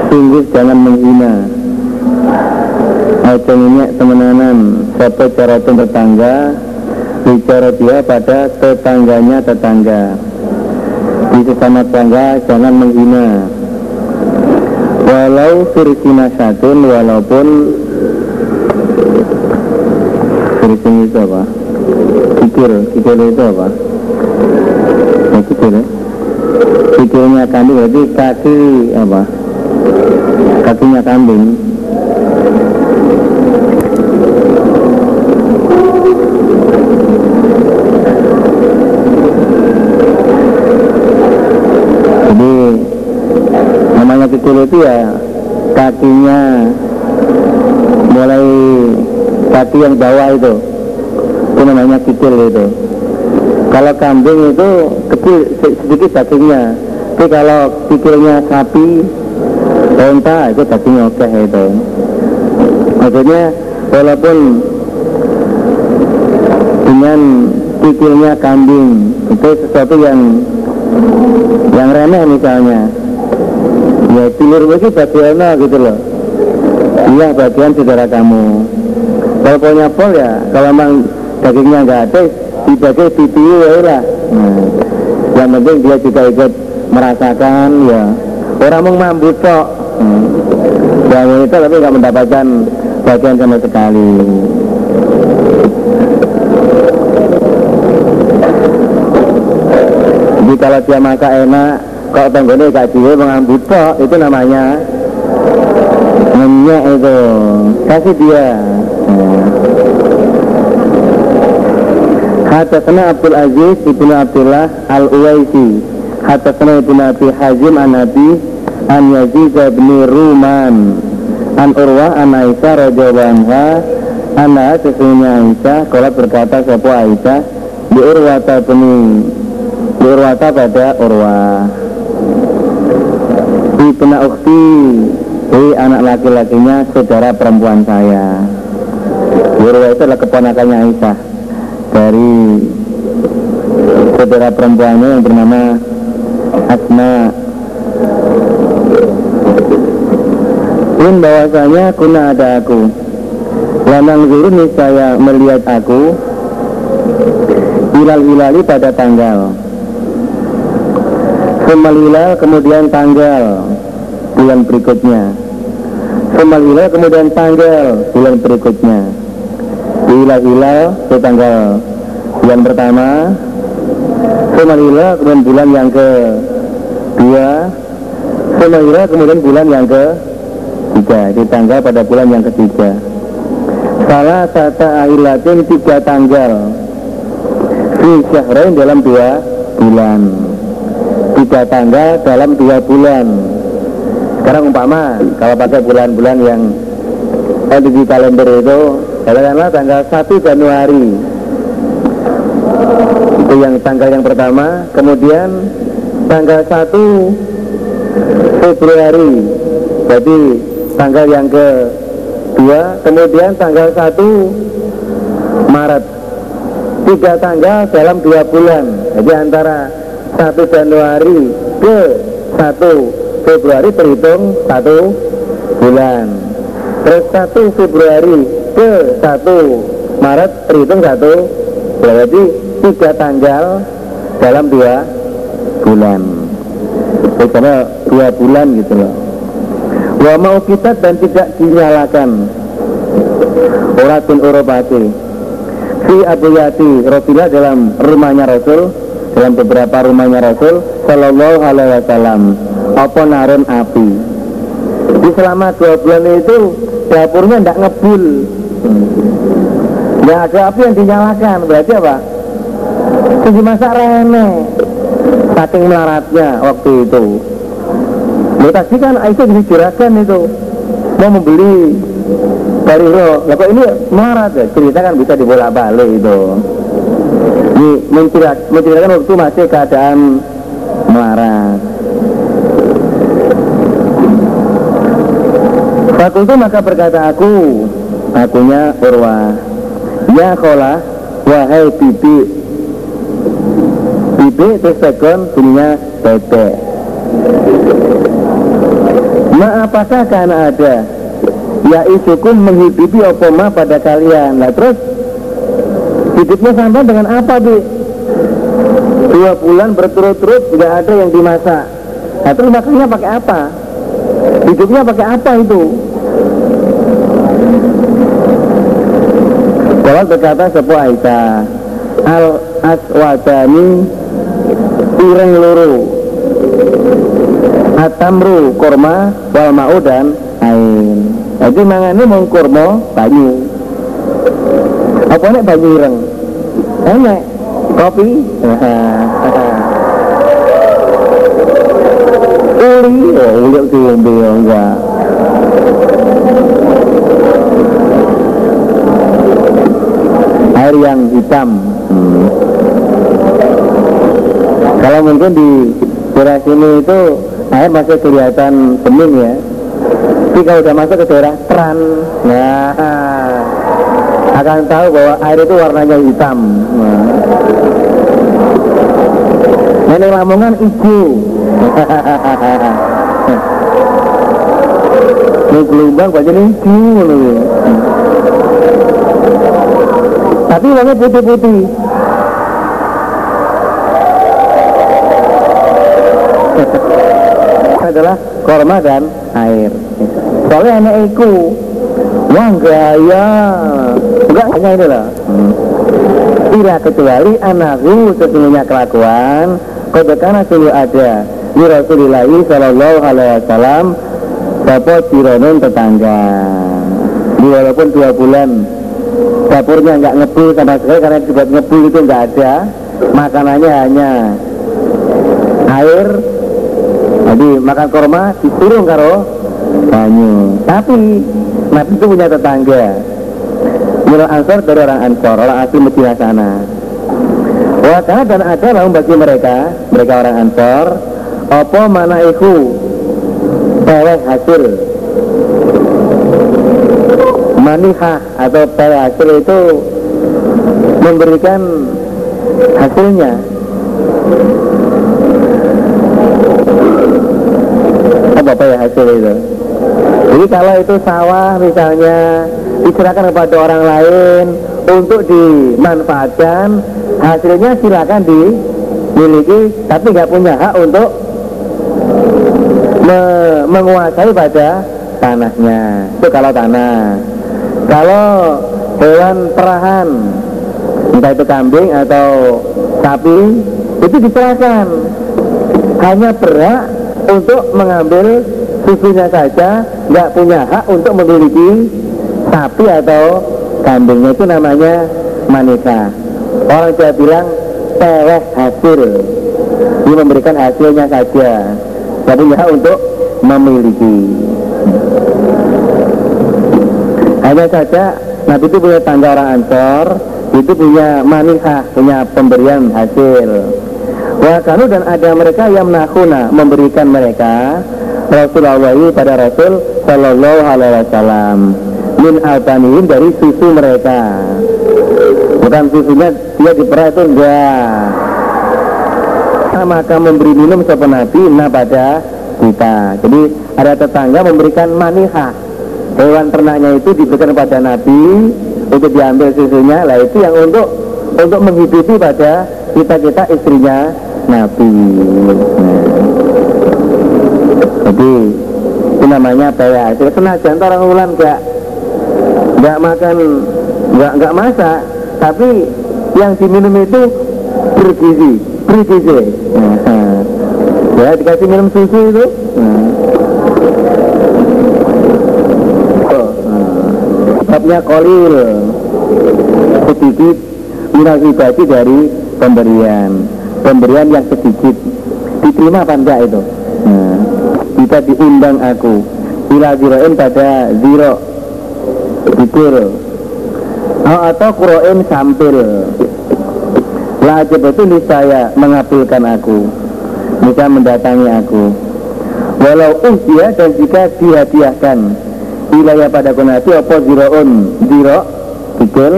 Sungguh jangan menghina. Aja minyak temenanan. Siapa cara tetangga Bicara dia pada tetangganya tetangga. Di sesama tetangga jangan menghina. Walau firsina satun Walaupun Firsin itu apa? Kikir, kikir itu apa? Nah, kikir ya Kikirnya kambing berarti kaki apa? Kakinya kambing Jadi namanya kikir itu ya kakinya mulai kaki yang bawah itu itu namanya kikir itu. Kalau kambing itu kecil se- sedikit dagingnya. Tapi kalau kikirnya sapi onta itu dagingnya oke itu. Maksudnya walaupun dengan kikirnya kambing itu sesuatu yang yang remeh misalnya. Ya tilur itu bagian gitu loh. Iya bagian saudara kamu. Kalau punya pol ya kalau memang dagingnya nggak ada dibagi pipi ya lah nah, yang penting dia juga ikut merasakan ya. Orang mau mampu kok. Hmm. yang itu tapi nggak mendapatkan bagian sama sekali. Jadi kalau dia masak enak kalau tanggane gak diwe mengambil tok itu namanya ngenyek itu. Kasih dia Hadatsana Abdul Aziz ibnu Abdullah al Uwaisi Hadatsana ibnu Abi Hazim an Nabi an Yazid bin Ruman. An Urwah an Aisyah radhiyallahu anha. Anha sesungguhnya Aisyah kalau berkata siapa Aisyah di Urwata bin di Urwata pada Urwah. Ibnu Ukti Hei anak laki-lakinya saudara perempuan saya. Urwah itu adalah keponakannya Aisyah Dari saudara perempuannya yang bernama Asma. In bahwasanya kuna ada aku. Lanang zuruni saya melihat aku Hilal hilali pada tanggal. Semal hilal kemudian tanggal bulan berikutnya. Semal hilal kemudian tanggal bulan berikutnya Hilal hilal itu tanggal bulan pertama. Semal hilal kemudian bulan yang ke dua Semal hilal kemudian bulan yang ke tiga Di tanggal pada bulan yang ketiga. Salah satu ahilatin tiga tanggal Fi syahrain dalam dua bulan. Tiga tanggal dalam dua bulan. Sekarang umpama kalau pakai bulan-bulan yang ada di kalender itu katakanlah tanggal 1 Januari. Itu yang tanggal yang pertama. Kemudian tanggal 1 Februari. Jadi tanggal yang ke dua kemudian tanggal 1 Maret. Tiga tanggal dalam dua bulan. Jadi antara 1 Januari ke 1 Februari terhitung satu bulan. Terus satu Februari ke satu. Maret terhitung satu. Berarti tiga tanggal dalam dua bulan. Karena dua bulan gitu loh. Wa mau kita dan tidak dinyalakan. Uratun urobati. Si Abu Yati Rasulullah dalam rumahnya Rasul dalam beberapa rumahnya Rasul Sallallahu Alaihi Wasallam. Apa narun api? Di selama dua bulan itu dapurnya tidak ngebul ya ada api yang dinyalakan berarti apa? Itu masak rene saking melaratnya waktu itu. Lalu tadi kan itu dihijrahkan itu. Mau membeli dari ya kok ini melarat ya? Cerita kan bisa dibolak balik itu. Ini menceritakan waktu masih keadaan melarat. Fakultu maka berkata aku Akunya Urwa. Ya khola Wahai bibi. Bibi terus sekon bunyinya bebek. Ma apakah karena ada? Ya isukum menghidupi opoma pada kalian? Nah terus? Hidupnya sampai dengan apa di Dua bulan berturut-turut Tidak ada yang dimasak. Nah terus makannya pakai apa? Hidupnya pakai apa itu Kalau berkata sebuah Aisyah Al aswadani Ireng luru Atamru korma Wal ma'u dan ain Jadi mangannya mau kurma banyu Apa ini banyu ireng? Enak Kopi Uli Oh uli diombe enggak air yang hitam hmm. kalau mungkin di daerah sini itu air masih kelihatan bening ya tapi kalau sudah masuk ke daerah Tran nah akan tahu bahwa air itu warnanya hitam nah. Nenek Lamongan hijau Ini gelombang bacanya hijau tapi warnanya putih-putih. Adalah korma dan air. Soalnya enak iku. Wah gaya. Enggak hanya ini lah hmm. tidak kecuali anakku sesungguhnya kelakuan kodekana sungguh ada di Rasulullah Shallallahu Alaihi Wasallam Sopo Jironun tetangga. Di walaupun dua bulan Dapurnya nggak ngebul sama sekali Karena dibuat ngebul itu nggak ada. Makanannya hanya Air. Jadi makan korma disuruh karo Banyu. Tapi Nabi itu punya tetangga. Minal Ansor dari orang Ansor Orang asli Medina sana. Wakana dan ada lahum bagi mereka Mereka orang Ansor Apa mana iku? Peweh hasil Manihah atau peweh hasil itu Memberikan hasilnya. Apa peweh hasil itu? Jadi kalau itu sawah misalnya Diserahkan kepada orang lain Untuk dimanfaatkan Hasilnya silakan dimiliki Tapi nggak punya hak untuk me menguasai pada tanahnya. Itu kalau tanah kalau hewan perahan entah itu kambing atau sapi itu diserahkan. Hanya berhak untuk mengambil susunya saja nggak punya hak untuk memiliki sapi atau kambingnya. Itu namanya manika orang Jawa bilang teweh hasil. Ini memberikan hasilnya saja. Tidak punya hak untuk memiliki hanya saja Nabi itu punya tangga orang Ansor itu punya manikah punya pemberian hasil. Wakanu dan ada mereka yang menakuna memberikan mereka Rasulullah pada Rasul Sallallahu Alaihi Wasallam. Min altanihim dari susu mereka. Bukan susunya dia diperah itu enggak. Maka memberi minum sopan Nabi nah pada kita. Jadi ada tetangga memberikan maniha hewan ternaknya itu diberikan pada Nabi untuk diambil susunya lah itu yang untuk untuk menghidupi pada kita-kita istrinya Nabi. Nah. jadi itu namanya paya jadi senajan orang ulan gak nggak makan nggak nggak masak. Tapi yang diminum itu bergizi bergizi. Nah, ya dikasih minum susu itu nah. oh, sebabnya kolil sedikit minal ibadi dari pemberian. Pemberian yang sedikit. Diterima apa enggak itu? Nah, kita diundang aku. Bila ziroin pada ziro. Dikir oh, atau kuroin sampil. Lajib itu saya mengabulkan aku. Bisa mendatangi aku. Walau dia dan jika dihadiahkan Wilayah pada kunati Apa? Ziroun Ziro Dikir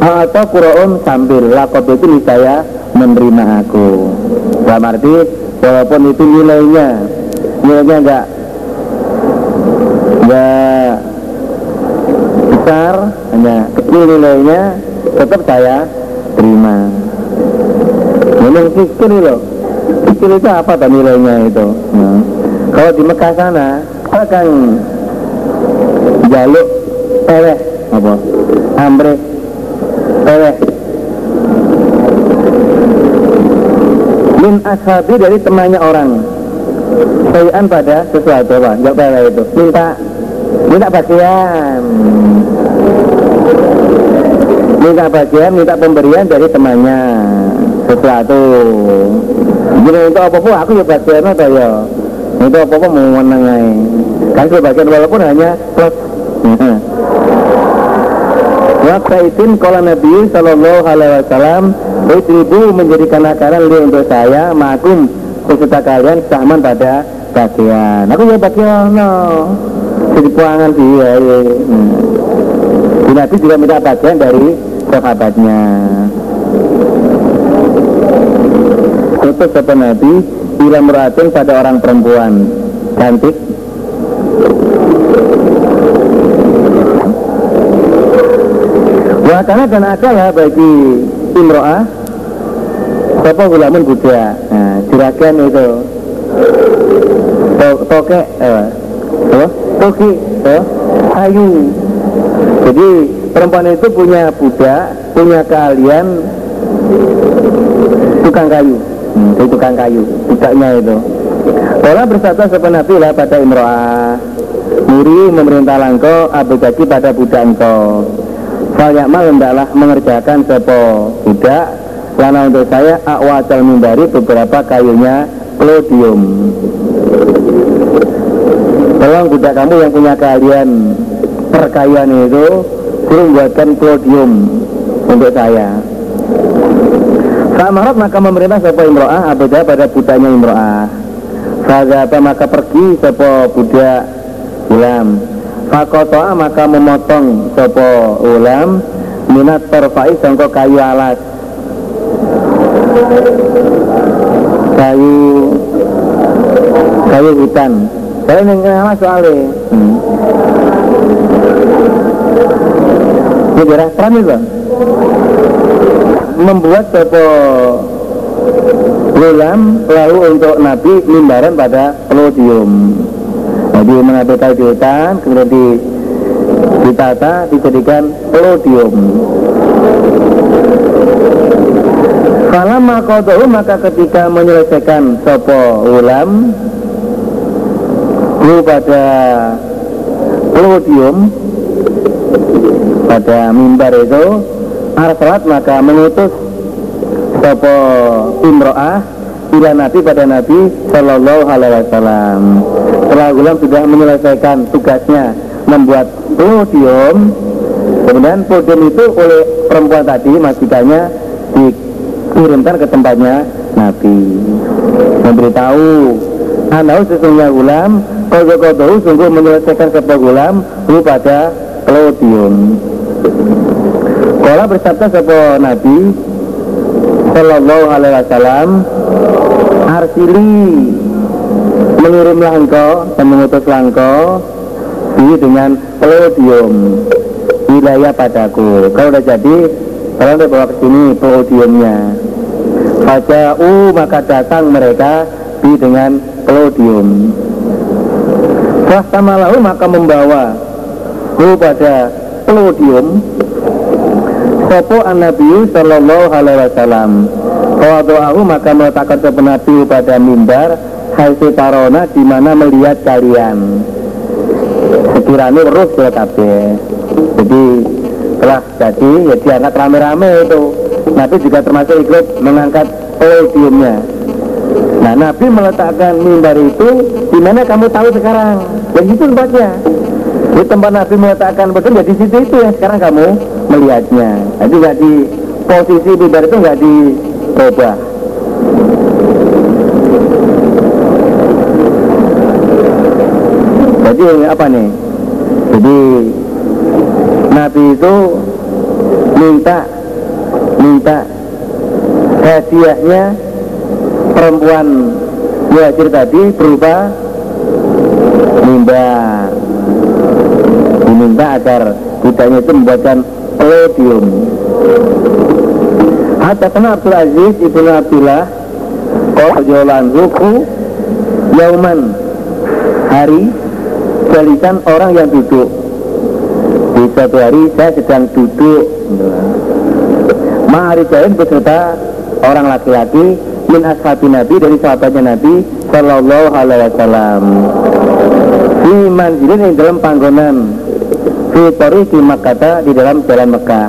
Atau kuroun sambil Lakob itu saya menerima aku? Dalam arti Walaupun itu nilainya Nilainya enggak Enggak besar hanya kecil nilainya tetap saya terima. Memang kecil loh. Kecil itu apa tak nilainya itu? Nah, kalau di Mekah sana akan jaluk teweh apa? Ambre teweh min ashabi dari temannya orang. Sayan pada sesuatu apa enggak teweh itu. Minta minta bagian. Minta bagian minta pemberian dari temannya. Sesuatu. Jadi itu apa pun aku ya bagian apa ya? Itu apa pun mau menengai kan bagian walaupun hanya plus Waktu itu kalau Nabi Shallallahu Alaihi Wasallam Ibu menjadikan akaran li untuk saya makum beserta kalian saman pada bagian. Aku ya bagian no jadi puangan dia ya. Hmm. Nabi juga minta bagian dari sahabatnya Tutup kata Nabi Bila meratin pada orang perempuan Cantik Wakana dan adalah bagi Imro'ah. Siapa gulamun Buddha Nah, juragan itu. Tokek eh, apa? Toki eh, Ayu. Jadi perempuan itu punya budak Punya keahlian Tukang kayu. Hmm, Tukang kayu Budaknya itu. Kala bersabda sepen Nabi lah pada Imro'ah. Muri memerintah langko Abu Jaki pada budak engkau Falyakmal hendaklah mengerjakan sepo budak. Lana untuk saya akwajal mimbari beberapa kayunya Plodium. Tolong budak kamu yang punya kalian perkayaan itu Suruh buatkan plodium untuk saya. Samarat maka memerintah sepo Imro'ah Jaki pada budaknya Imro'ah. Fazaba maka pergi sopo budak ulam Fakotoa maka memotong sopo ulam Minat terfai sangko kayu alas. Kayu Kayu hutan Saya yang alas soalnya. Hmm. Ini daerah terang itu Membuat sopo Gulam lalu untuk Nabi mimbaran pada pelodium Jadi mengambil kayu kemudian di, ditata dijadikan pelodium Kalau makodohu maka ketika menyelesaikan sopo ulam Lu pada pelodium pada mimbar itu Arsalat maka mengutus sopo imro'ah ila Nabi pada Nabi Shallallahu Alaihi Wasallam. Setelah Gulam sudah menyelesaikan tugasnya membuat podium, kemudian podium itu oleh perempuan tadi majikannya dikirimkan ke tempatnya Nabi. Memberitahu Anau sesungguhnya Gulam Kodo kodo sungguh menyelesaikan sebuah Gulam Lu pada podium. Kalau bersabda sebuah Nabi Sallallahu Alaihi Wasallam Arsili mengirimlah engkau dan mengutuslah engkau ini dengan podium wilayah padaku. Kalau udah jadi kalau udah bawa ke sini podiumnya. U maka datang mereka di dengan podium. Fastamalahu maka membawa hu pada podium Sopo an Nabi Sallallahu Alaihi Wasallam. Wadu'ahu maka meletakkan sopo Nabi pada mimbar Haisi tarona di mana melihat kalian. Sekiranya urus ya kabeh. Jadi telah jadi ya diangkat rame-rame itu. Nabi juga termasuk ikut mengangkat podiumnya. Nah Nabi meletakkan mimbar itu di mana kamu tahu sekarang? Dan itu tempatnya. Di tempat Nabi meletakkan betul ya di situ itu yang sekarang kamu melihatnya. Jadi nggak di posisi mimbar itu nggak dirubah. Jadi apa nih? Jadi Nabi itu minta minta hadiahnya perempuan muhajir tadi berupa mimbar diminta agar budanya itu membuatkan palladium Hatta kena Abdul Aziz Ibnu Abdullah Qawjolan Ruku Yauman Hari Jalisan orang yang duduk. Di suatu hari saya sedang duduk. Ma'ari Jain beserta orang laki-laki Min ashabi Nabi dari sahabatnya Nabi Sallallahu alaihi wasallam. Di manjilin yang dalam panggonan Fitori di Makkah di dalam jalan Mekah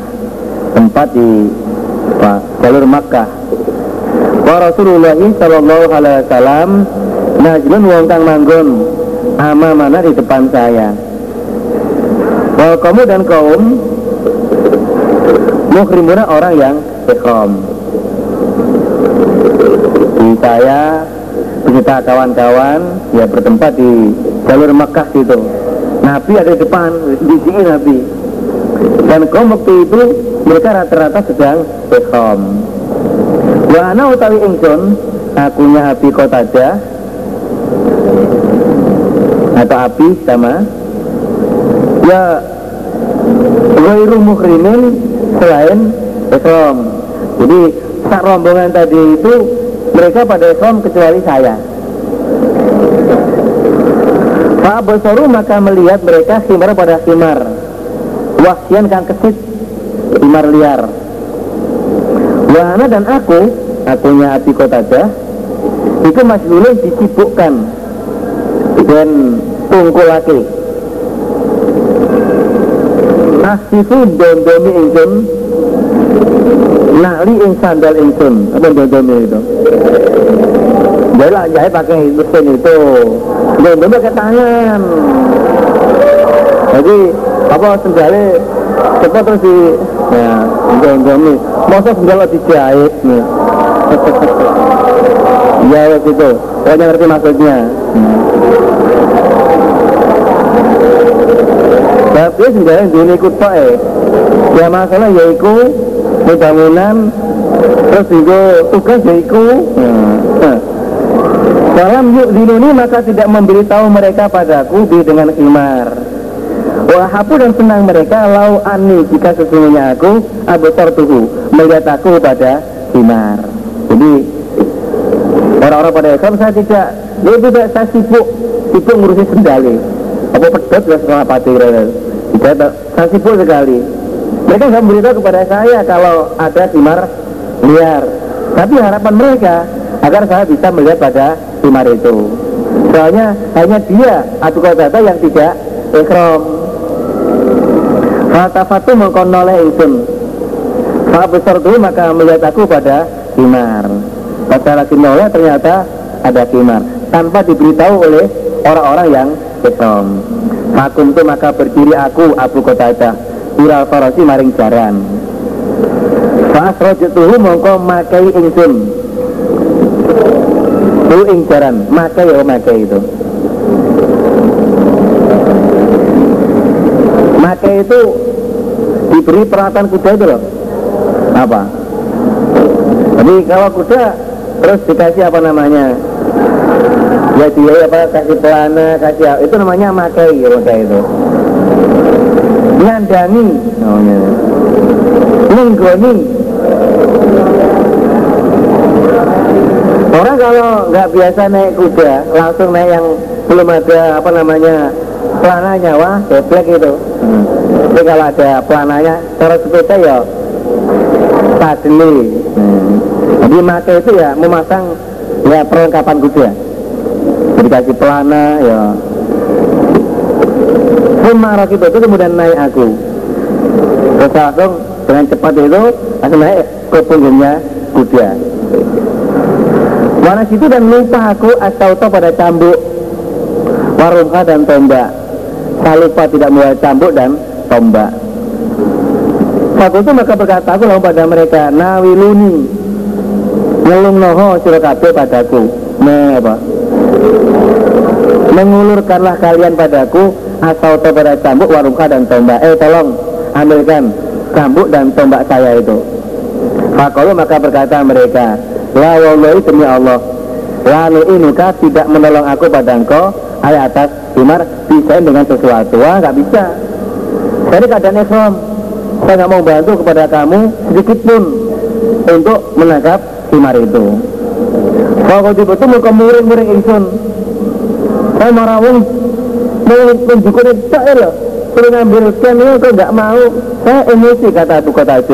tempat di apa, jalur Makkah. Wa Rasulullah sallallahu alaihi wasallam najlun wong kang manggon ama mana di depan saya? Wa kamu dan kaum muhrimuna orang yang ikhram di saya beserta kawan-kawan ya bertempat di jalur Makkah itu Nabi ada di depan, di sini Nabi. Dan kaum waktu itu mereka rata-rata sedang ikhram. Wa ana utawi ingsun akunya Abi Qatada atau api sama ya ghairu muhrimin selain ikhram. Jadi sak rombongan tadi itu mereka pada ikhram kecuali saya. Pak Basaru maka melihat mereka khimar pada khimar. Wahsian kang kesit Khimar liar. Wahana dan aku Akunya api kotada itu masjulun disibukkan dan tungkul lagi asifu dondomi ingsun nali ing sandal ingsun. Apa dondomi itu lah jahit pakai mesin itu dondomi pakai tangan jadi apa sendalnya cepat terus di ya dondomi masa sendal dijahit nih ya gitu pokoknya ngerti maksudnya tapi sebenarnya di ini kutok ya masalah yaiku bangunan terus juga tugas yaiku dalam yuk ini maka tidak memberitahu mereka padaku di dengan imar. Wahapu dan senang mereka lau ani jika sesungguhnya aku abetor tuhu melihat aku pada himar. Jadi orang-orang pada Islam saya tidak dia tidak saya sibuk sibuk ngurusi sendali. Apa pedot ya sekolah pati tidak saya sibuk sekali. Mereka nggak memberitahu kepada saya kalau ada himar liar. Tapi harapan mereka agar saya bisa melihat pada himar itu. Soalnya hanya dia atau kata yang tidak ekrom Fatafatu mengkonoleh insun Saat besar dulu maka melihat aku pada himar Pada lagi noleh ternyata ada himar Tanpa diberitahu oleh orang-orang yang hitam Makum itu maka berdiri aku Abu Qatadah. Iral farasi maring jaran. Fas rojutuhu mongko makai ingsun Itu ing jaran Makai ya makai itu. Makai itu diberi peralatan kuda itu loh. Apa? Jadi kalau kuda terus dikasih apa namanya? Ya dia apa kasih pelana kasih itu namanya makai ya makai itu. Nyandani namanya. Nenggoni orang kalau nggak biasa naik kuda langsung naik yang belum ada apa namanya pelananya. Wah geblek itu. Hmm. tapi kalau ada pelananya cara sepeda ya padli. Hmm. jadi make itu ya memasang ya perlengkapan kuda. Jadi kasih pelana ya. Semarok itu, itu kemudian naik aku. Terus langsung dengan cepat itu langsung naik ke punggungnya kuda Warna situ dan lupa aku astauto pada cambuk. Warungka dan tombak. Saya lupa tidak membawa cambuk dan tombak. Waktu itu maka berkata aku lalu pada mereka Nawiluni. Ngelung noho kabeh padaku. Nah apa? Mengulurkanlah kalian padaku Asal pada cambuk warungka dan tombak. Eh tolong ambilkan cambuk dan tombak saya itu. Fakolu maka berkata mereka La wallahi demi Allah. Lalu inuka tidak menolong aku pada engkau? Ayat atas Umar bisa dengan sesuatu. Wah nggak bisa. Jadi keadaan Islam. Saya nggak mau bantu kepada kamu sedikit pun Untuk menangkap Umar itu. Kalau kau itu mau kemuring-muring insun. Saya marah wong Mau menunjukkan itu tak ya Suruh ngambilkan ini kau nggak mau? Saya emosi kata itu kata itu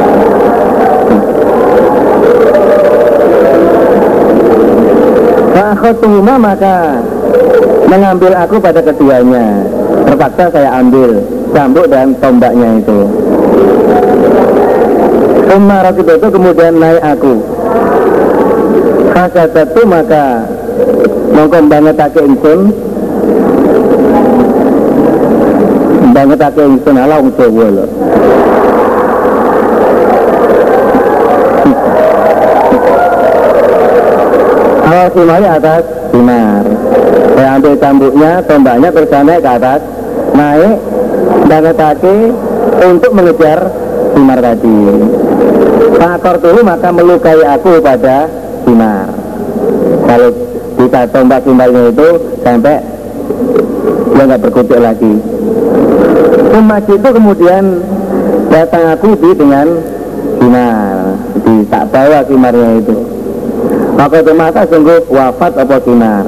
Fakhotuhuma maka mengambil aku pada keduanya. Terpaksa saya ambil cambuk dan tombaknya itu. Umar itu kemudian naik aku. Fasa satu maka Mongkong banget ake insun Banget ake insun ala wong Jawa lho Awal simari atas simar. Saya ambil cambuknya, tombaknya terus naik ke atas. Naik banget kaki untuk mengejar Simar tadi. Faktor dulu maka melukai aku pada Simar. Kalau kita tombak kimbarnya itu sampai dia nggak berkutik lagi. Umat itu kemudian datang aku di dengan kimar di tak bawa kimarnya itu maka itu mata sungguh wafat apa kimar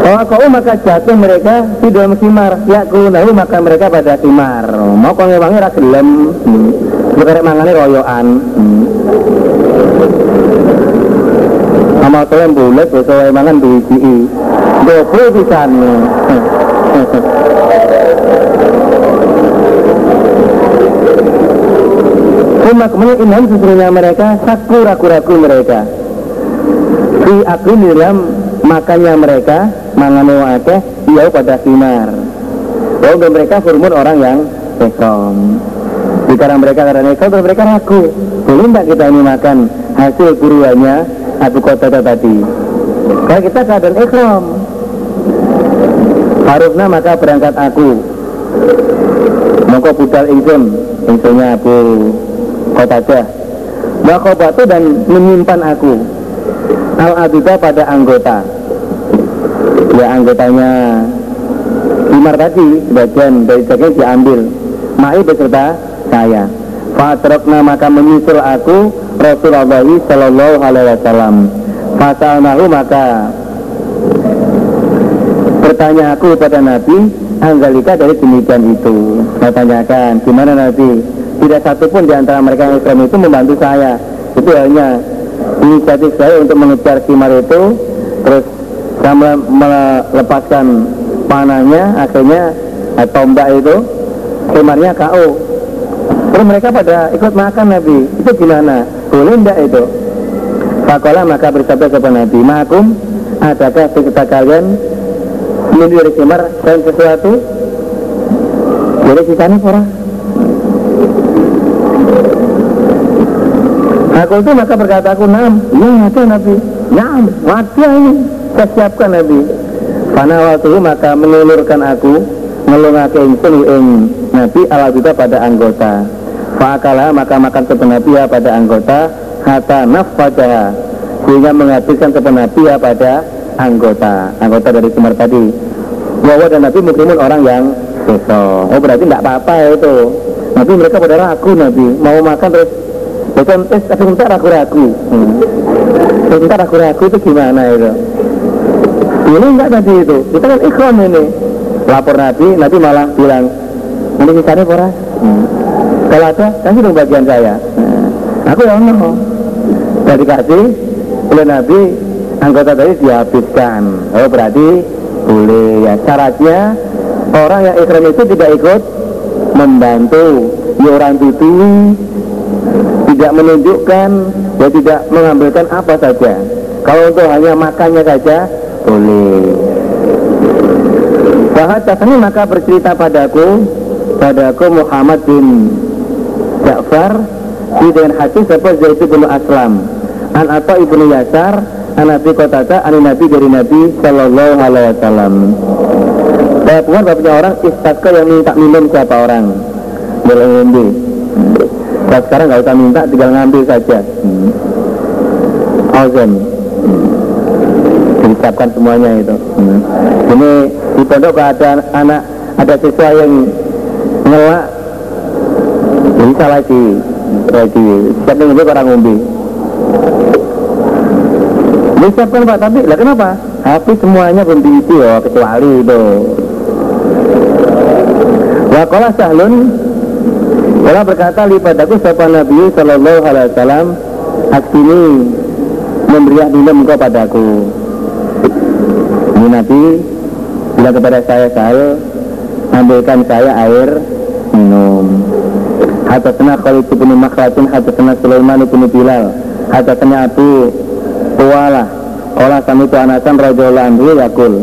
kalau kau maka jatuh mereka di dalam kimar. Ya kunahu maka mereka pada kimar. Mau kau ngewangi ragelem hmm. sekarang mangane royoan hmm. amal tuh yang bulat sesuai mangan biji. Goblok pisan. Cuma kemudian inam sesungguhnya mereka saku ragu-ragu mereka. Di aku di dalam makannya mereka mangane akeh iya pada sinar. Oh, mereka hormon orang yang ekrom. Karena mereka karena ekrom, mereka ragu. Boleh tidak kita ini makan hasil buruannya Abu Kota tadi? Kalau kita keadaan ekrom, Harusnya maka berangkat aku Maka budal ingsun Ingsunnya Abu Kotadah Maka batu dan menyimpan aku. Al abidah pada anggota. Ya anggotanya Imar tadi Bagian dari bagian diambil. Ma'i beserta saya. Fatrokna maka menyusul aku Rasulullah Sallallahu Alaihi Wasallam. Fasalnahu maka bertanya aku kepada Nabi Anggalika dari demikian itu? Saya tanyakan gimana Nabi Tidak satu pun di antara mereka yang Islam itu membantu saya. Itu hanya inisiatif saya untuk mengejar kimar itu Terus saya melepaskan panahnya Akhirnya eh, tombak itu Kimarnya KO Terus mereka pada ikut makan Nabi. Itu gimana? Boleh enggak itu? Fakola maka bersabda kepada Nabi. Makum adakah sekitar kalian menuju dari kimar dan sesuatu? Jadi sisanya orang Aku itu maka berkata aku nam, ya ada Nabi, nam, mati ini, saya siapkan Nabi. Karena waktu itu maka menulurkan aku, ngelungake ingsun ing Nabi ala juga pada anggota. Fakalah maka makan sepenapi ya pada anggota, kata nafajah sehingga menghabiskan sepenapi ya pada anggota. Anggota dari Semar tadi. Bahwa dan Nabi mukrimun orang yang besok oh berarti tidak apa-apa ya itu. Nabi mereka pada ragu Nabi. Mau makan terus bukan eh sebentar ragu-ragu hmm. sebentar ragu-ragu itu gimana itu? Ini enggak tadi itu. Kita kan ikhram ini. Lapor Nabi Nabi malah bilang ini sisanya pora hmm. kalau ada kasih dong bagian saya. Hmm. aku ya no jadi kasih oleh Nabi anggota tadi dihabiskan. Oh berarti boleh ya. Syaratnya orang yang ikhram itu tidak ikut membantu. Ya orang itu tidak menunjukkan ya tidak mengambilkan apa saja. Kalau untuk hanya makannya saja boleh. Bahasanya maka bercerita padaku padaku Muhammad bin Ja'far dengan hadis seperti Zaid bin Aslam. An atau ibnu Yasar Nabi Qatata Ani Nabi dari Nabi Sallallahu Alaihi Wasallam. Saya bukan bapaknya orang Istasqa yang minta minum siapa orang? Boleh Nah, sekarang nggak usah minta tinggal ngambil saja hmm. Disiapkan semuanya itu hmm. Ini di pondok ada anak Ada siswa yang ngelak Bisa lagi Lagi Siapa yang orang ngombe Disiapkan Pak, tapi lah kenapa? Tapi semuanya belum diisi ya, kecuali itu. Wakola sahlun Wala berkata lipadaku siapa Nabi Sallallahu Alaihi Wasallam Askini memberi minum engkau padaku Ini Nabi bilang kepada saya saya ambilkan saya air minum. Hatasana Khalid bin Makhlatin Hatasana Sulaiman bin Bilal Hatasana Abu Tualah Olah kami itu anasan radhiyallahu anhu yakul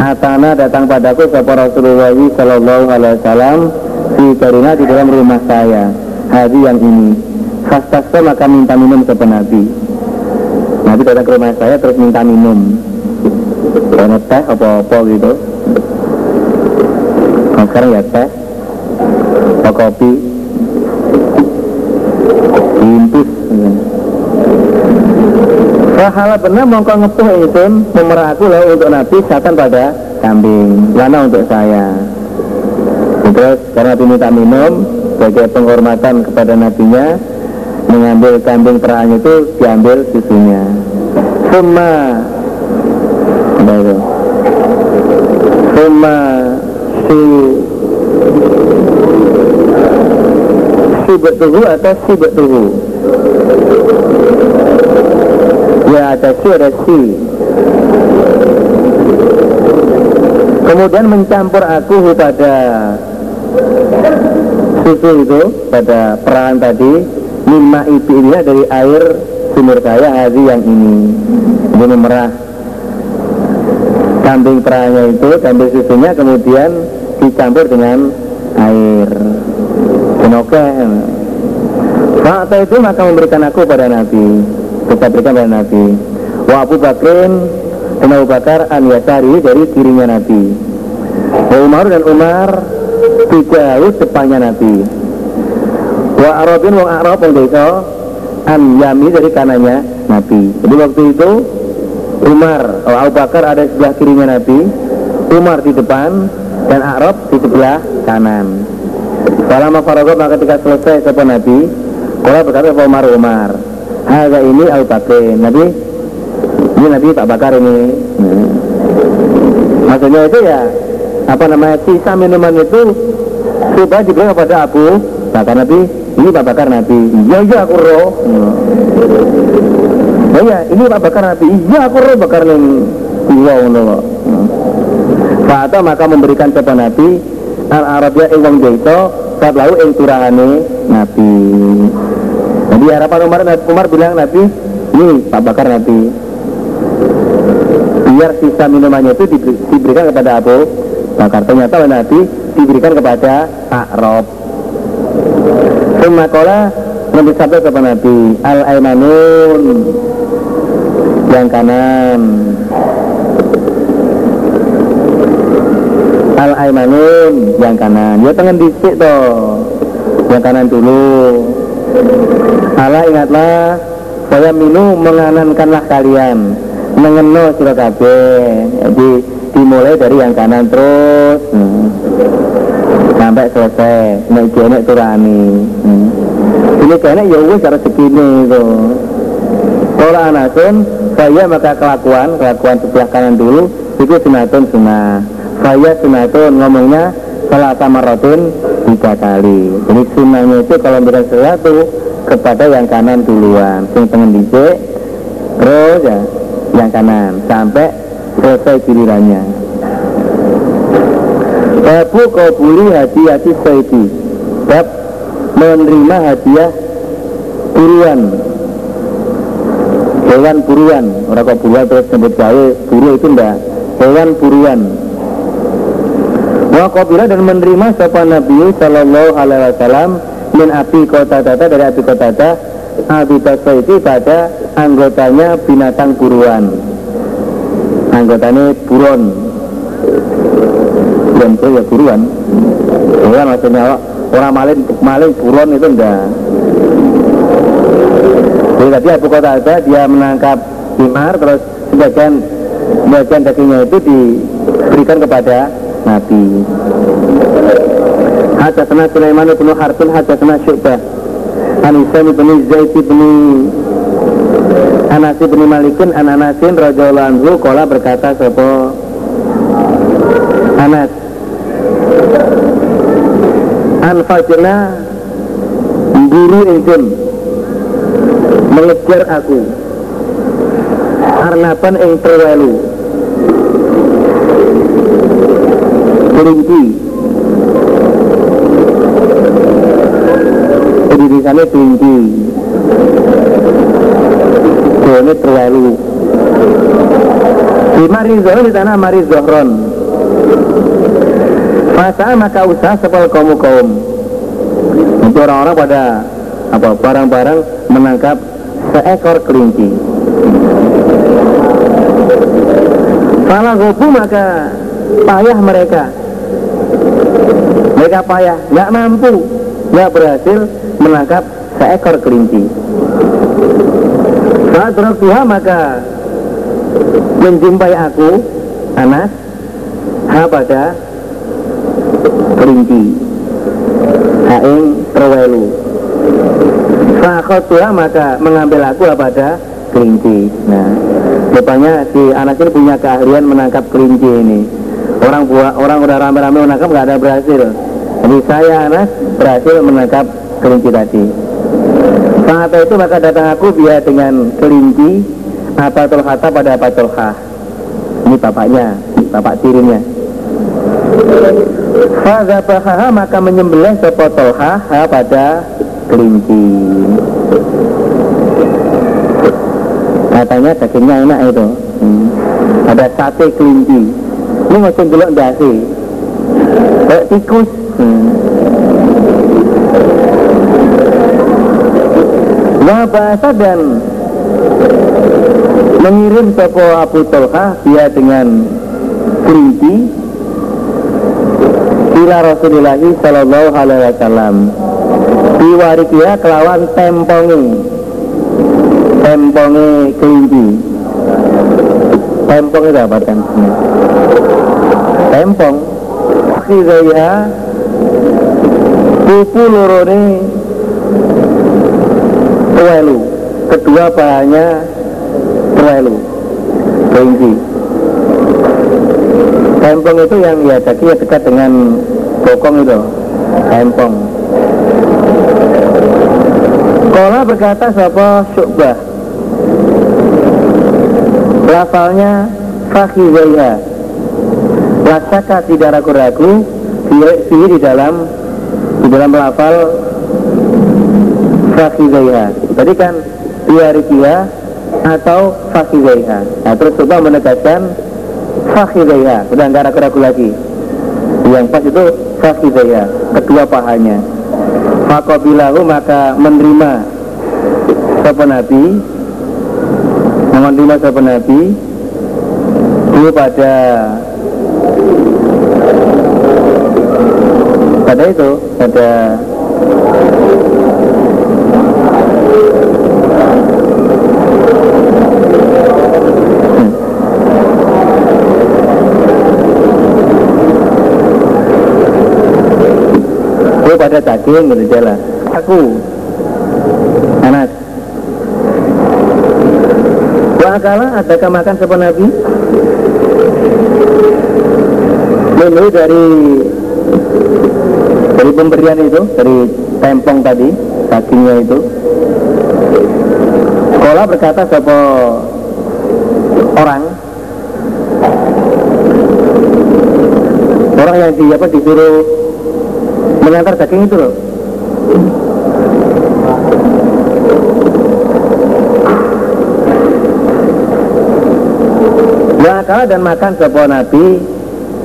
Atana datang padaku sapa Rasulullah sallallahu alaihi wasallam di karina di dalam rumah saya hari yang ini. Fastasqa maka minta minum ke Nabi. Nabi datang ke rumah saya terus minta minum. Karena teh apa-apa gitu. Nah, sekarang ya teh. Atau kopi. Diimpus Fahala benar mongko ngepuh ingsun memerah aku lah untuk Nabi satan pada kambing. Lana untuk saya Terus karena Nabi minta minum Sebagai penghormatan kepada Nabinya Mengambil kambing perahan itu Diambil susunya Suma itu? Suma Si Si betuhu atau si betuhu Ya ada si ada si. Kemudian mencampur aku pada susu itu pada perahan tadi lima ini dari air sumur saya hari yang ini. Ini memerah. Kambing perahannya itu kambing susunya kemudian dicampur dengan air. Oke. Saat itu maka memberikan aku pada Nabi. Kita berikan pada Nabi. Wa Abu Bakrin dan Bakar an dari kirinya Nabi. Umar dan Umar dijauh depannya Nabi. Wa Arabin wa Arab yang desa an Yami dari kanannya Nabi. Jadi waktu itu Umar, oh, Abu Bakar ada sebelah kirinya Nabi Umar di depan dan Arab di sebelah kanan. Selama Faragot maka ketika selesai siapa Nabi Kalau berkata Umar Umar Harga ini Abu Bakar. Nabi ini Nabi Pak Bakar ini. Hmm. maksudnya itu ya apa namanya? Sisa minuman itu supaya diberikan kepada Abu Bakar Nabi. Ini Pak Bakar Nabi. Iya iya aku roh. Hmm. oh ya ini Pak Bakar Nabi. Iya aku roh bakar yang dua ngono hmm. Fata maka memberikan kepada Nabi al Arabia ing wong desa saat lalu ing turahane Nabi. Jadi harapan Umar, Umar bilang Nabi, ini Pak Bakar Nabi. Biar sisa minumannya itu diberikan kepada Abu Bakar. Ternyata Nabi diberikan kepada Rob. Semakola Nabi sabda kepada Nabi, Al Aimanun yang kanan. Al Aimanun yang kanan. Ya tangan disik toh. Yang kanan dulu. Allah ingatlah saya minum menganankanlah kalian mengeno sira jadi dimulai dari yang kanan terus. Hmm. sampai selesai. Nek jenek turani. Hmm. ini kayaknya ya wis cara segini itu kalau anasun saya maka kelakuan kelakuan sebelah kanan dulu itu sunatun sunnah. Saya sunatun ngomongnya salah sama rotin tiga kali. Jadi sunnahnya itu kalau berikan sesuatu kepada yang kanan duluan. Yang pengen dicek terus ya yang kanan. Sampai selesai gilirannya. Babu beli hadiah saidi Bab menerima hadiah buruan. Hewan buruan. Orang kok buruan terus sebut gawe. Buru itu enggak Hewan buruan. Wa qabila dan menerima sapa Nabi sallallahu alaihi wasallam min api kota tata dari api kota tata api itu pada anggotanya binatang buruan anggotanya buron. Buron itu ya buruan. Buruan maksudnya orang maling maling buron itu enggak. Jadi tadi api kota tata dia menangkap himar terus sebagian sebagian dagingnya itu diberikan kepada Nabi. Hadatsana Sulaiman bin Harpin hadatsana Syu'bah. An Isam bin Zaid bin Anas bin Malikin an Anasin radhiyallahu anhu berkata sapa Anas? An Fajna Guru ingsun mengejar aku Arnapan ing terwelu kelinci. Indonesia kelinci ini terlalu. Di mari zohron di tanah mari zohron masa maka usaha sepal kaum kaum untuk orang-orang pada apa barang-barang menangkap seekor kelinci. Kalau gobu maka payah mereka. Mereka payah, nggak mampu, nggak berhasil menangkap seekor kelinci. Tuhan maka menjumpai aku Anas ha pada kelinci haing terwelu Tuhan maka mengambil aku pada kelinci nah rupanya si anak ini punya keahlian menangkap kelinci ini. Orang buah orang udah rame-rame menangkap nggak ada berhasil. Jadi saya anak berhasil menangkap kelinci tadi saat itu? Maka datang aku dia dengan kelinci apa Tolhata pada apa Tolha ini bapaknya bapak tirinya. Fadabahaha maka menyembelih sepotolha pada kelinci. Katanya dagingnya enak itu. Hmm. ada sate kelinci. Ini macam gelok dasi kayak tikus bahasa dan mengirim sopo Abu Tolha dia dengan kelinci ila Rasulullah sallallahu alaihi wasallam. Diwarikia kelawan tempongi. Tempongi kelinci. Tempong itu apa tempong. Khizaiha pupu lorone tuwelu kedua bahannya tuwelu kelinci tempong itu yang ya jadi ya dekat dengan bokong itu. Tempong Kola berkata siapa syubah? Lafalnya Fakhizaiha Lasaka tidak ragu-ragu Fihi di dalam Di dalam lafal Fakhizaiha Tadi kan Biarikia Atau Fakhizaiha Nah terus coba menegaskan Fakhizaiha Sudah nggak ragu-ragu lagi. Yang pas itu Fakhizaiha Kedua pahanya. Fakobilahu maka menerima Sopo Nabi? Menerima Sopo Nabi? Itu pada Pada itu Pada pada daging gitu jalan aku. Anas Wakala adakah makan sepa Nabi? Menu dari dari pemberian itu dari tempong tadi dagingnya itu. Sekolah berkata siapa orang? Orang yang di apa disuruh mengantar daging itu loh. Wakala dan makan sebuah nabi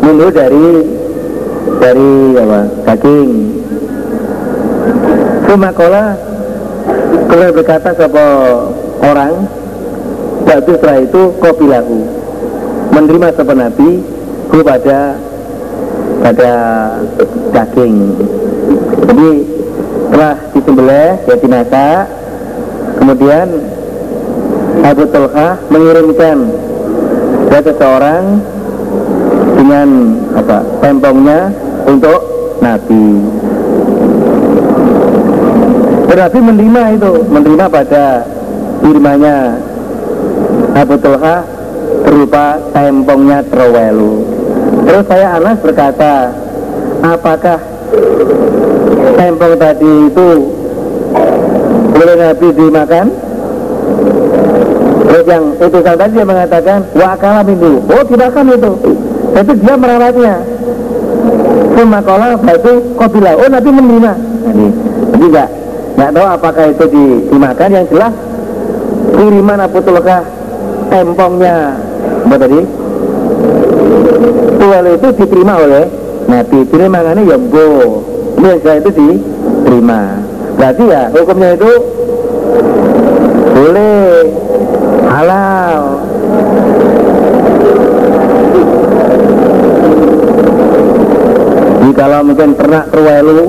Minum dari dari apa daging. Sumakola Kemudian berkata sebuah orang Waktu setelah itu kopilahu Menerima sebuah nabi kepada pada daging. Jadi setelah disembelih ya dimasak kemudian Abu Tulha mengirimkan ke seseorang dengan apa tempongnya untuk Nabi. Nabi menerima itu menerima pada firmanya Abu Tulha berupa tempongnya terwelu Terus saya Anas berkata, apakah tempong tadi itu boleh Nabi dimakan? Terus yang utusan tadi dia mengatakan, wakala itu. Oh dimakan itu. Itu dia merawatnya. Semakola itu bila Oh Nabi menerima. Jadi, enggak, enggak tahu apakah itu di, dimakan. Yang jelas kiriman Abu Tulkah tempongnya apa tadi? Tuwel itu diterima oleh Nabi. Jadi makanya ya bo. Biasa itu diterima. Berarti ya hukumnya itu boleh halal. Jadi kalau mungkin ternak terwelu,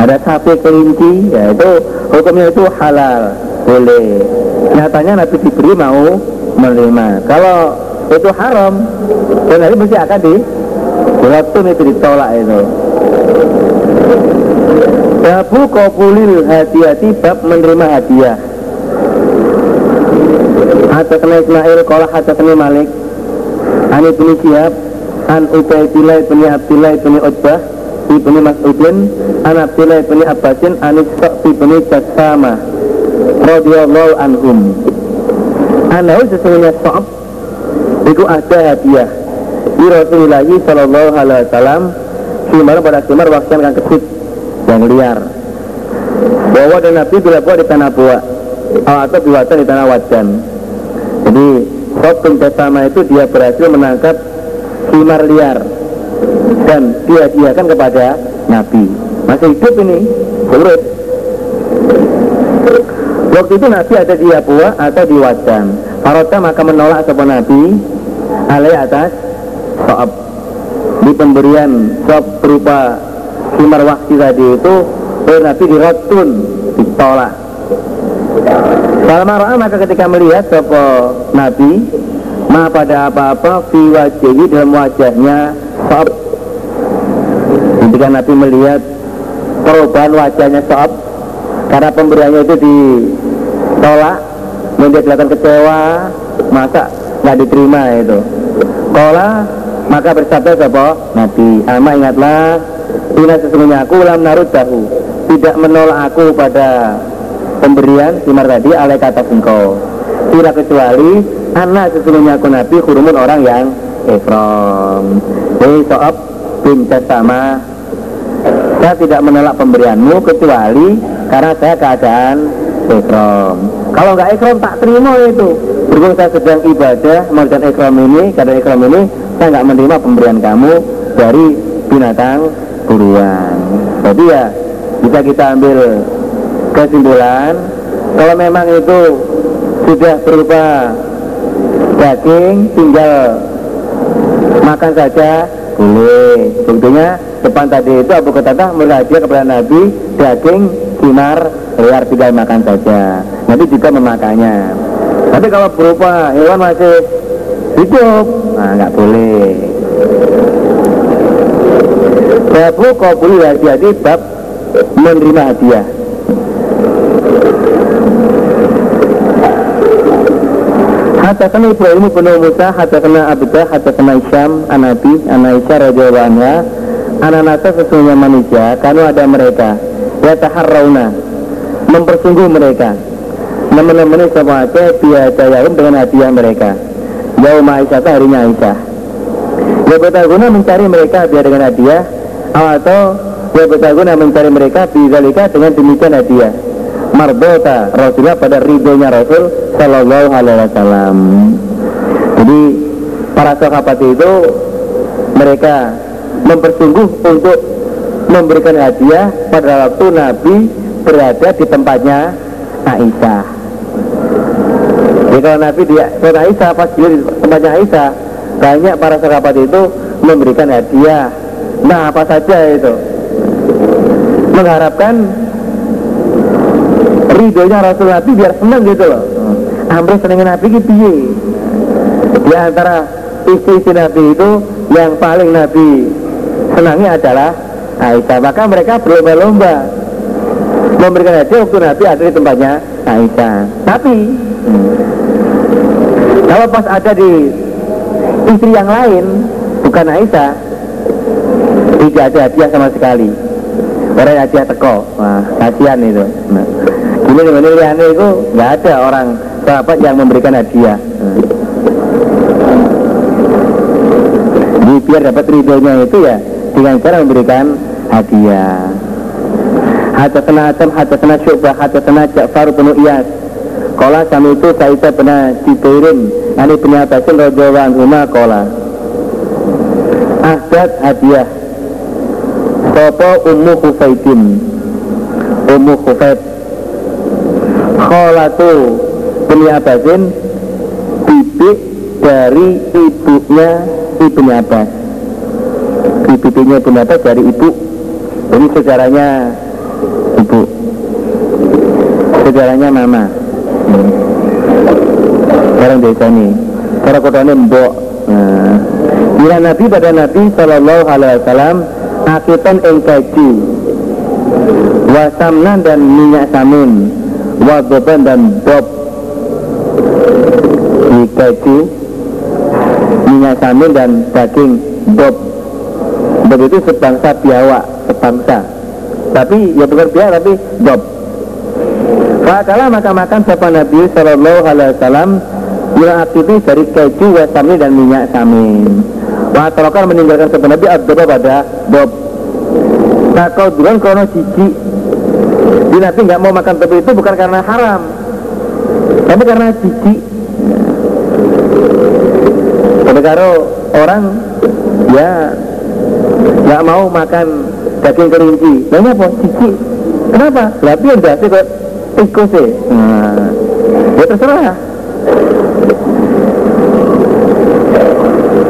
ada sapi kelinci, ya itu hukumnya itu halal. boleh nyatanya Nabi diberi mau menerima kalau itu haram. Dan Nabi mesti akan di Beratun itu ditolak itu. Babu kopulil hati-hati bab menerima hadiah. Hadasana Ismail Kola hadasana Malik. Ani bin Syihab An Ubaidillah bin Abdillah bin Utbah Ibni Mas'udin An Abdillah bin Abbasin An Isra' bin Jassama radhiyallahu anhum. Anahu sesungguhnya Sa'ab Itu ada hadiah. Di Rasulullah Sallallahu Alaihi Wasallam Simar pada simar waktu yang kecil Yang liar. Bahwa dan Nabi bila buat di tanah buah Atau diwatan di tanah wajan. Jadi Sob bin Jasama itu dia berhasil menangkap Simar liar. Dan dia diakan kepada Nabi. Masih hidup ini Urut. Waktu itu Nabi ada di Yapua atau di Wajan. Farota maka menolak sebuah Nabi alai atas soab di pemberian soab berupa simar waktu tadi itu oleh Nabi dirotun ditolak. Kalau marah maka ketika melihat sopo Nabi ma pada apa-apa fi wajhi dalam wajahnya soab ketika Nabi melihat perubahan wajahnya soab karena pemberiannya itu ditolak menjadi kelihatan kecewa masa nggak diterima itu. Kola maka bersabda sapa? Nabi. Ama ingatlah Ina sesungguhnya aku lam narut tahu tidak menolak aku pada pemberian simar tadi oleh kata engkau. Tidak kecuali anak sesungguhnya aku Nabi hurumun orang yang Efrom Hei so'ab bin sama saya tidak menolak pemberianmu kecuali karena saya keadaan ekrom. Kalau nggak ekrom tak terima itu. Berhubung saya sedang ibadah mengerjakan ekrom ini, karena ekrom ini saya nggak menerima pemberian kamu dari binatang buruan. Jadi ya bisa kita ambil kesimpulan kalau memang itu sudah berupa daging tinggal makan saja boleh. Sebetulnya depan tadi itu Abu Qatadah melihat kepada Nabi daging sinar liar tinggal makan saja. Nabi juga memakannya. Tapi kalau berupa hewan masih hidup nah nggak boleh. Babu kabul jadi bab menerima hadiah. Hadatsana Ibrahim bin Musa, hadatsana Abdah, hadatsana Isyam, Anabi, Anaisyah radhiyallahu anha, anak-anak sesungguhnya manusia, kalau ada mereka ya taharrauna mempersungguh mereka. Menemani biasa yaum dengan hadiah mereka. Yaum Aisyah harinya Aisyah. Ya guna mencari mereka biar dengan hadiah Atau Ya guna mencari mereka Bizalika dengan demikian hadiah. Marbota Rasulullah pada ridhonya Rasul Sallallahu alaihi wasallam. Jadi Para sahabat itu Mereka Mempersungguh untuk memberikan hadiah pada waktu Nabi berada di tempatnya Aisyah. Jadi kalau Nabi di tempat Aisyah pas di tempatnya Aisyah banyak para sahabat itu memberikan hadiah. Nah apa saja itu mengharapkan ridhonya Rasul Nabi biar senang gitu loh. Ambil senengin Nabi gitu ya. Di antara istri-istri Nabi itu yang paling Nabi senangi adalah Aisyah maka mereka berlomba-lomba memberikan hadiah waktu Nabi ada di tempatnya. Aisyah tapi hmm, kalau pas ada di istri yang lain bukan Aisyah tidak ada hadiah sama sekali. Orang hadiah teko. Wah kasihan itu. Nah, gini ini liane itu nggak ada orang sahabat yang memberikan hadiah. Jadi biar dapat ridhonya itu ya dengan cara memberikan hadiah Hadatsana Syu'bah hadatsana Ja'far bin Iyas. Qala kami itu Sa'idah bin Jibairin Ani bin Abbasin radhiyallahu anhu qala Ahdat hadiah. Sopo Ummu Khufaidin? Ummu Khufaid. Kholatu bin Abbasin Bibik dari ibunya Ibnu Abbas. Bibiknya Ibnu Abbas dari ibu. Ini sejarahnya ibu. Sejarahnya mama. orang desa ini cara kodane mbok. Nah. Bila Nabi pada Nabi Sallallahu Alaihi Wasallam akitan ing keju wasamnan dan minyak samin wadoban dan bob. Di keju minyak samin dan daging bob. Begitu sebangsa biawak sebangsa tapi ya biawak tapi bob. Fakala maka makan siapa Nabi Sallallahu Alaihi Wasallam Bila aktifnya dari keju, wasamin dan minyak samin Wah tolokkan meninggalkan sebuah Nabi Abdullah pada Bob. Nah kau duluan krono cici Di Nabi nggak mau makan tebu itu bukan karena haram. Tapi karena cici Tapi kalau orang Ya nggak mau makan daging kelinci. Lainnya apa? Cici Kenapa? Tapi yang dasi kok ikut sih? Nah Ya terserah.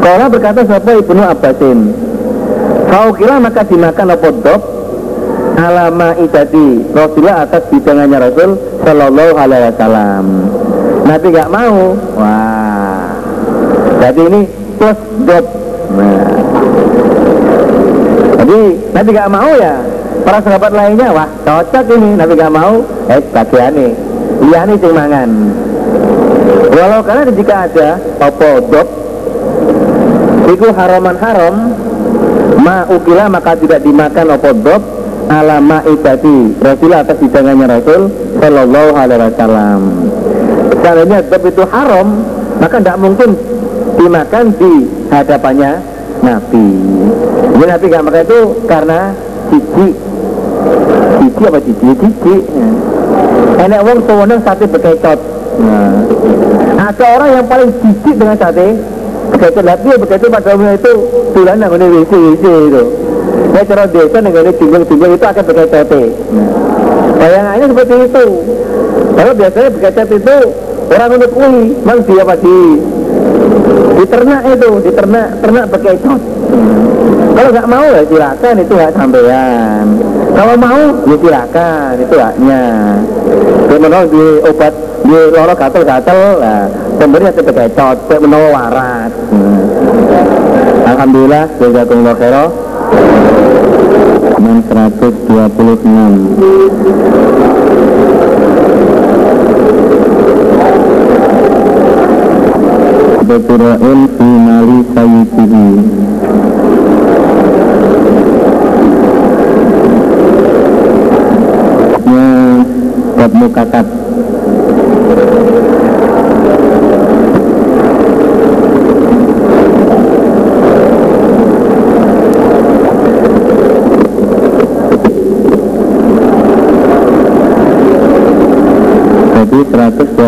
Kala berkata siapa Ibnu Abbasin kira maka dimakan apa dop alama idati Rasulullah atas bidangannya Rasul Sallallahu Alaihi Wasallam. Nabi gak mau. Wah. Jadi ini plus dop nah. Jadi Nabi gak mau ya. Para sahabat lainnya wah cocok ini Nabi gak mau. Eh bagiannya liane sing mangan. Walau karena jika ada apa dop itu haraman haram. Ma ukila maka tidak dimakan opo dop ala ma'idati Rasul atas hidangannya Rasul Sallallahu Alaihi Wasallam. Seandainya dop itu haram maka tidak mungkin dimakan di hadapannya Nabi jadi Nabi gak makan itu karena cici cici apa cici? cici enak wong sewenang sate bekecot nah. ada orang yang paling cici dengan sate Begitu lagi begitu pada umumnya itu tulan yang ini WC WC itu. Ya cara desa yang ini timbul-timbul itu akan berkecete. Bayangannya seperti itu. Kalau biasanya berkecet itu orang untuk kui, mang dia pasti di ternak itu, di ternak ternak berkecot. Kalau nggak mau ya silakan itu hak sampean. Kalau mau ya silakan itu haknya. Dia di obat di loro gatel-gatel lah pemberi atau kecot menawa waras hmm. Alhamdulillah jazakumullah khairah 626 Betura'in fi mali sayyidihi Nya Bab mukatab Jadi 125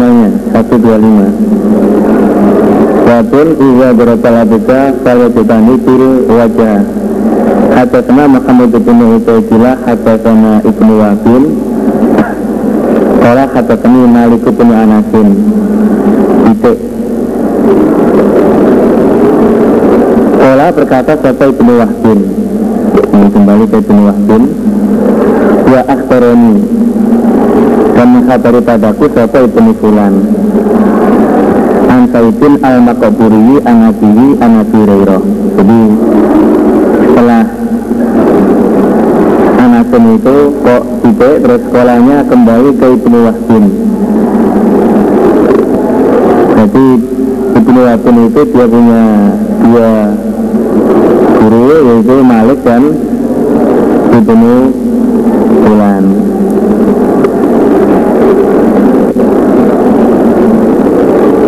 nya 125 Wabun iza berakal abika Kalau ditani til wajah. Hadasana Muhammad bin Ubaidillah Hadasana Ibnu Wabin. Kala hadasani Malik bin Anasin. Titik. Kala berkata siapa Ibnu Wahbin kembali ke Ibnu Wahbin wa akhbarani dan mengkhabari padaku siapa ibnu fulan. An Saidin al makaburi anabi Reiro jadi setelah Anasin itu kok titik terus sekolahnya kembali ke Ibnu Wahbin. Jadi Ibnu Wahbin itu dia punya dua guru yaitu Malik dan Ibnu bulan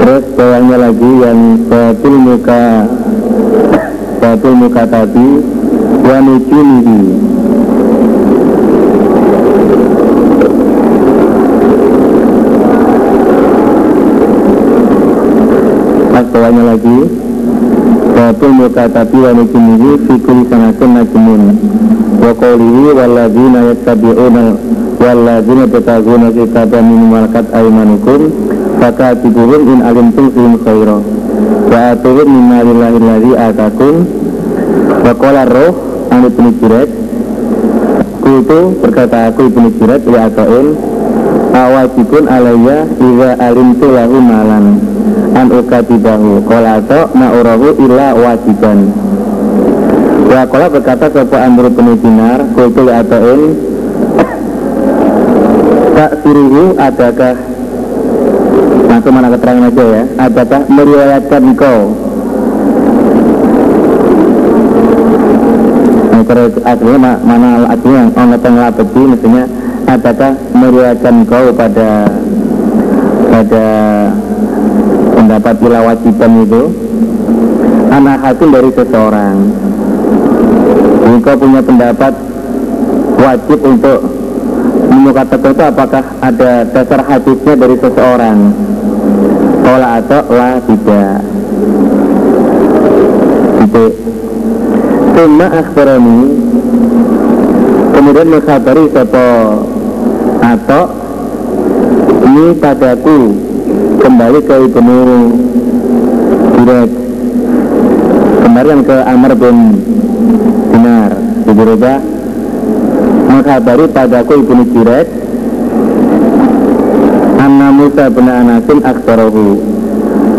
terus bawahnya lagi yang batul muka batul muka tadi wa nujunihi pas bawahnya lagi batul muka tadi wa nujunihi fikul sanatin najmun wa qawlihi walladzina yattabi'una walladzina tataguna kitaba min malakat aymanukum fakatibuhum in alimtum fihim khaira. Wa atuhum minna lillahi alladhi atakum. Wa roh an ibnu jirat Kultu berkata aku ibnu jirat li ata'in awajibun alaiya iza alimtu lahu malan. An ukatibahu. Qala atau ma'urahu illa wajiban. Wa qala berkata sapa Amr bin Dinar qultu ata'in tak suruhu adakah langsung mana keterangan aja ya. Adakah meriwayatkan kau artinya mana artinya yang lapeti misalnya adakah meriwayatkan kau pada pada pendapat bila wajiban itu. Anak hakim dari seseorang. Engkau punya pendapat wajib untuk memukatakan itu apakah ada dasar hadisnya dari seseorang Ola atau lah tidak titik Suma akhbarani. Kemudian mengkhabari sopo Atau Ini padaku. Kembali ke Ibnu Direk. Kemarin ke Amr bin Dinar. Diberubah Mengkhabari padaku Ibnu Direk Musa bin Anasin akhbarahu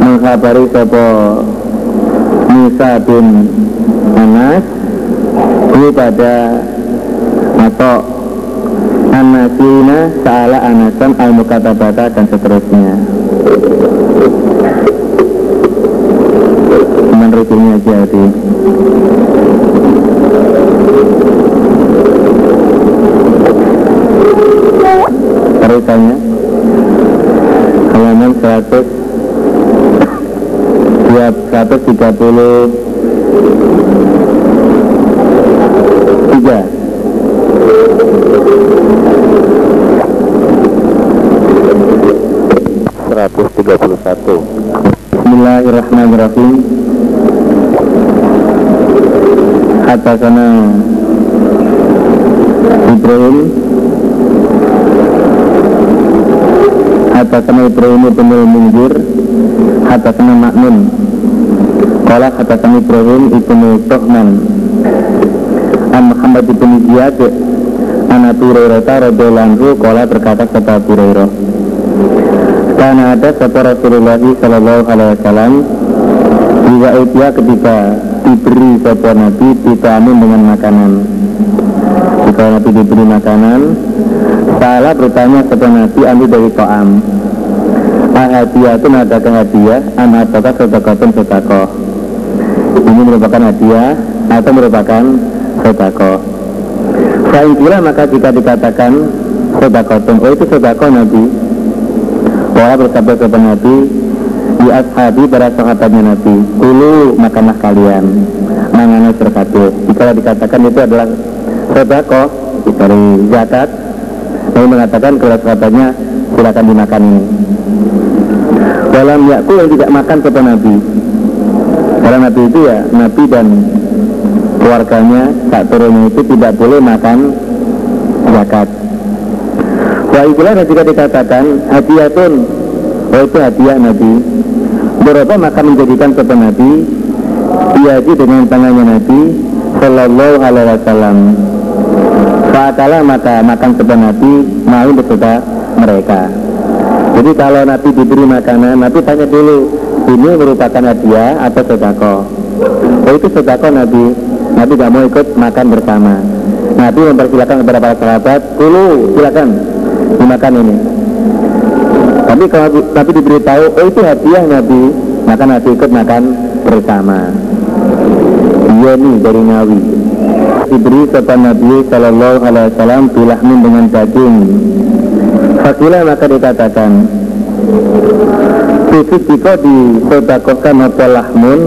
Mengkhabari sopo Musa bin Anas ini pada atau Anasina Sa'ala Anasan Al-Mukatabata dan seterusnya. Cuman rujunya aja di 130 tiga. Seratus tiga puluh satu. Bismillahirrahmanirrahim. Hatasana Ibrahim. Hatasana Ibrahim ibn al-Munzir Hatasana Ma'mun Kala Hatasana Ibrahim ibn Tuhman An Muhammad ibn Ziyad An Abu Hurairah radhiyallahu Kala berkata kata Abu karena ada satu Rasulullah Sallallahu Alaihi Wasallam Juga utia ketika diberi satu Nabi vitamin dengan makanan. Jika Nabi diberi makanan Salah bertanya satu Nabi ambil dari to'am Ahadiyah itu mengadakan hadiah Anak apakah sedekatun sedekah Ini merupakan hadiah Atau merupakan Selain pula maka jika dikatakan sedekatun Oh itu sedekah Nabi. Wala bersabda kepada Nabi Di ashabi para sahabatnya Nabi Kulu makanlah kalian. Mangana serkatu Jika dikatakan itu adalah Sedako dari zakat. Nabi mengatakan kepada sahabatnya Silakan dimakan ini Dalam yakku yang tidak makan kepada Nabi. Karena Nabi itu ya Nabi dan keluarganya Tak turunnya itu tidak boleh makan Zakat. Wa itulah jika dikatakan hadiahun Oh itu hadiah Nabi. Berapa maka menjadikan kepada Nabi Dihaji dengan tangannya Nabi Sallallahu alaihi wasallam. Fa'akalah maka makan kepada Nabi Mau beserta mereka Jadi kalau Nabi diberi makanan Nabi tanya dulu Ini merupakan hadiah atau sedako Oh itu sedako Nabi Nabi gak mau ikut makan bersama. Nabi mempersilakan kepada para sahabat Dulu silakan dimakan ini. Tapi kalau tapi diberitahu oh itu hadiah Nabi maka Nabi ikut makan bersama. Iya nih dari Nawi diberi kepada Nabi Shallallahu Alaihi Wasallam bilahmin dengan daging Fakilah maka dikatakan. Khusus jika disodakohkan apa lahmun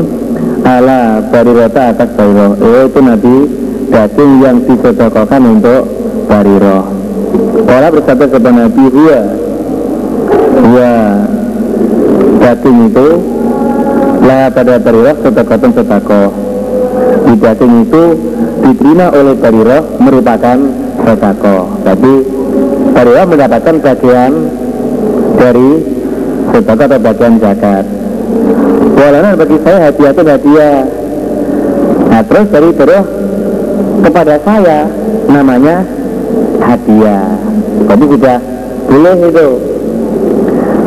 ala barirota atas bairo oh, itu Nabi daging yang disodakohkan untuk bariroh Orang bersabda kepada Nabi Huwa. Huwa. Daging itu Lah pada barirah sedekatun sedekah Di daging itu Diterima oleh barirah Merupakan sedekah Tapi barirah mendapatkan bagian Dari sedekah atau bagian zakat. Walaupun bagi saya hadiah itu hadiah. Nah terus dari barirah Kepada saya Namanya hadiah. Tapi sudah boleh itu.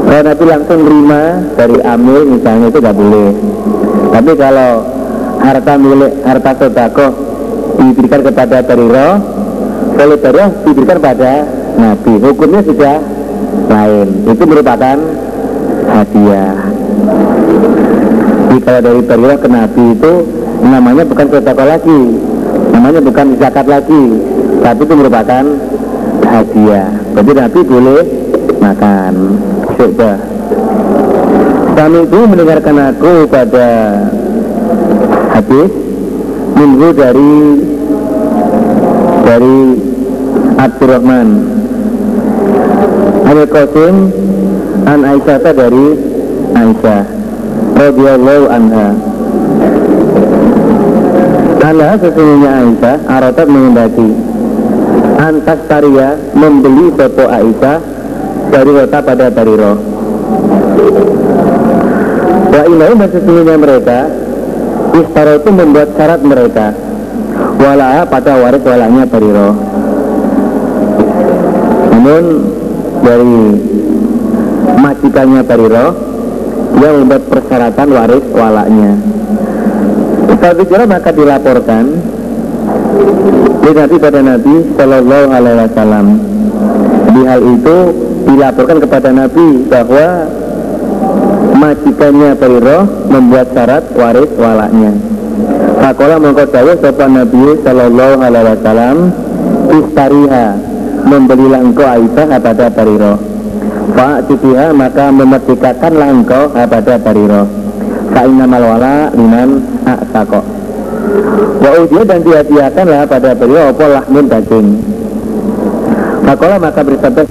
Kalau Nabi langsung terima dari amil misalnya itu nggak boleh. Tapi kalau harta milik harta sedekah diberikan kepada Bariro boleh Bariro diberikan pada Nabi. Hukumnya sudah lain. Itu merupakan hadiah. Jadi kalau dari Bariro ke Nabi itu namanya bukan sedekah lagi. Namanya bukan zakat lagi. Tapi itu merupakan hadiah. Jadi Nabi boleh makan. Coba. Kami itu mendengarkan aku pada hadis. Minggu dari dari Abdurrahman. Al Qasim an Aisyah dari Aisyah radhiyallahu anha. Allah sesungguhnya Aisyah Arotat mengendaki Antas Taria membeli sopo Aisyah Dari rota pada Bariro Wa ilahi sesungguhnya mereka Istara itu membuat syarat mereka. Wala pada waris walanya Bariro Namun dari majikannya Bariro Dia membuat persyaratan waris walaknya Fadzikra maka dilaporkan oleh Nabi pada Nabi Shallallahu Alaihi Wasallam. Di hal itu dilaporkan kepada Nabi bahwa majikannya Bariro membuat syarat waris walaknya. Fakola mengkodawa sopan Nabi Shallallahu Alaihi Wasallam istariha membelilah engkau Aisyah kepada Bariro. Fa'atibiha maka memerdekakanlah engkau kepada Bariro. Fa'innamal wala liman a'sako Wa ujiya dan dihadiahkanlah pada beliau apa lahmun daging Makola maka bersabda